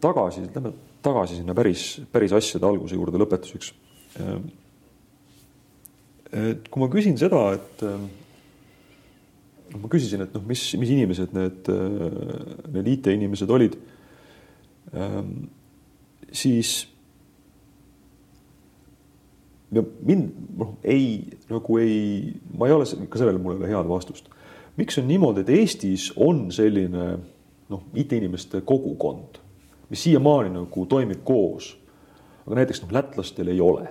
tagasi, lähme tagasi sinna päris, päris asjade alguse juurde lõpetuseks. Ehm, et kui ma küsin seda, et ehm, ma küsisin, et noh, mis, mis inimesed need, need IT-inimesed olid, siis ja mind noh, ei nagu ei, ma ei ole ka sellele mul ei ole head vastust. miks on niimoodi, et Eestis on selline noh, IT-inimeste kogukond mis siiamaani nagu toimib koos. aga näiteks noh, lätlastel ei ole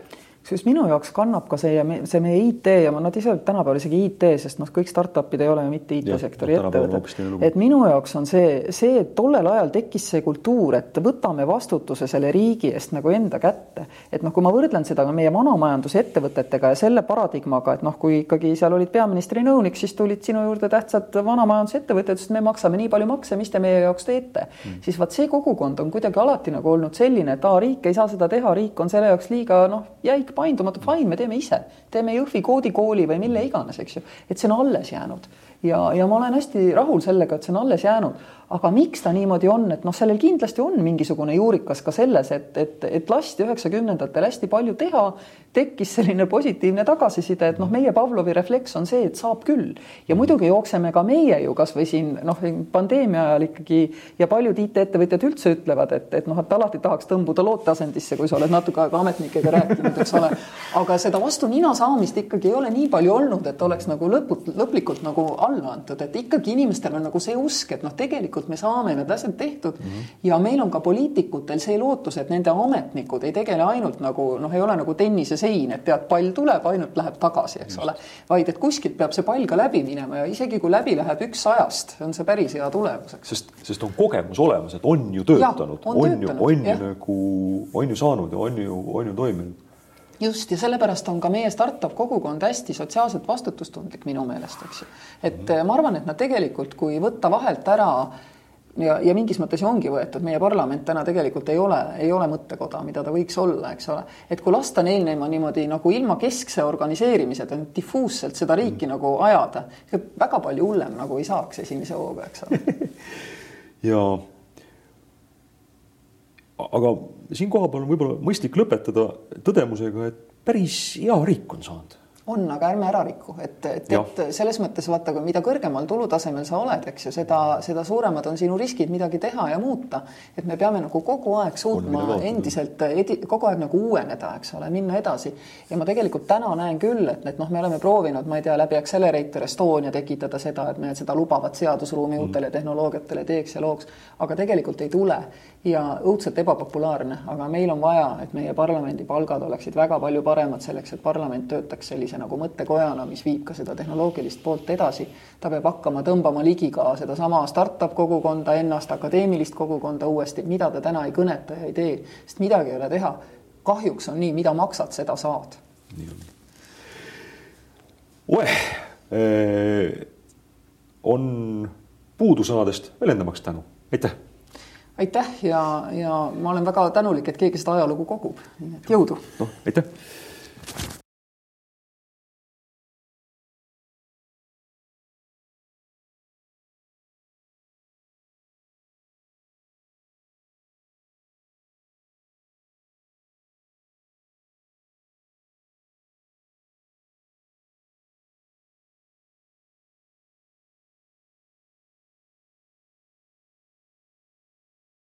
kusjuures minu jaoks kannab ka see ja me, see meie IT ja nad ise tänapäeval isegi IT, sest noh, kõik startup'id ei ole ju mitte IT-sektori ettevõtted. et minu jaoks on see, see, et tollel ajal tekkis see kultuur, et võtame vastutuse selle riigi eest nagu enda kätte. et noh, kui ma võrdlen seda ka meie vanamajandusettevõtetega ja selle paradigmaga, et noh, kui ikkagi seal olid peaministri nõunik, siis tulid sinu juurde tähtsad vanamajandusettevõtted, sest me maksame nii palju makse, mis te meie jaoks teete mm.. siis vaat see kogukond on kuidagi alati nagu olnud selline, et aa, riik ei saa seda teha, riik on selle jaoks liiga noh, jäik paindumatu, fine, me teeme ise, teeme Jõhvi koodikooli või mille iganes, eks ju, et see on alles jäänud ja, ja ma olen hästi rahul sellega, et see on alles jäänud aga miks ta niimoodi on, et noh, sellel kindlasti on mingisugune juurikas ka selles, et, et, et lasti üheksakümnendatel hästi palju teha, tekkis selline positiivne tagasiside, et noh, meie Pavlovi refleks on see, et saab küll ja muidugi jookseme ka meie ju kasvõi siin noh, pandeemia ajal ikkagi ja paljud IT-ettevõtjad üldse ütlevad, et, et noh, et alati tahaks tõmbuda looteasendisse, kui sa oled natuke aega ametnikega rääkinud, eks ole. aga seda vastu nina saamist ikkagi ei ole nii palju olnud, et oleks nagu lõput, lõplikult nagu alla antud, et ikkagi inimestel on nagu see usk, et noh, tegelikult me saame need asjad tehtud mm -hmm. ja meil on ka poliitikutel see lootus, et nende ametnikud ei tegele ainult nagu noh, ei ole nagu tennise sein, et tead, pall tuleb, ainult läheb tagasi, eks ole. vaid et kuskilt peab see pall ka läbi minema ja isegi kui läbi läheb üks sajast, on see päris hea tulemus, eks. sest, sest on kogemus olemas, et on ju töötanud, on, on ju, on ju nagu, on ju saanud ja on ju, on ju toiminud just, ja sellepärast on ka meie startup kogukond hästi sotsiaalselt vastutustundlik minu meelest, eks ju. et mm -hmm. ma arvan, et nad tegelikult, kui võtta vahelt ära ja, ja mingis mõttes ongi võetud, meie parlament täna tegelikult ei ole, ei ole mõttekoda, mida ta võiks olla, eks ole. et kui lasta neil niimoodi nagu ilma keskse organiseerimiseta difuusselt seda riiki mm. nagu ajada, väga palju hullem nagu ei saaks esimese hooga, eks ole *laughs* ja aga siin kohapeal on võib-olla mõistlik lõpetada tõdemusega, et päris hea riik on saanud on, aga ärme ära riku, et, et, et selles mõttes vaata, mida kõrgemal tulutasemel sa oled, eks ju, seda, seda suuremad on sinu riskid midagi teha ja muuta. et me peame nagu kogu aeg suutma endiselt edi, kogu aeg nagu uueneda, eks ole, minna edasi. ja ma tegelikult täna näen küll, et, et noh, me oleme proovinud, ma ei tea, läbi Accelerator Estonia tekitada seda, et me seda lubavat seadusruumi mm. uutele tehnoloogiatele teeks ja looks, aga tegelikult ei tule ja õudselt ebapopulaarne, aga meil on vaja, et meie parlamendi palgad oleksid väga palju paremad selleks, et parlament töötaks sellise nagu mõttekojana, mis viib ka seda tehnoloogilist poolt edasi. ta peab hakkama tõmbama ligi ka sedasama startup kogukonda ennast, akadeemilist kogukonda uuesti, mida ta täna ei kõneta ja ei tee, sest midagi ei ole teha. kahjuks on nii, mida maksad, seda saad. nii on. oeh, on puudusõnadest väljendamaks tänu, aitäh aitäh ja, ja ma olen väga tänulik, et keegi seda ajalugu kogub, nii et jõudu. noh, aitäh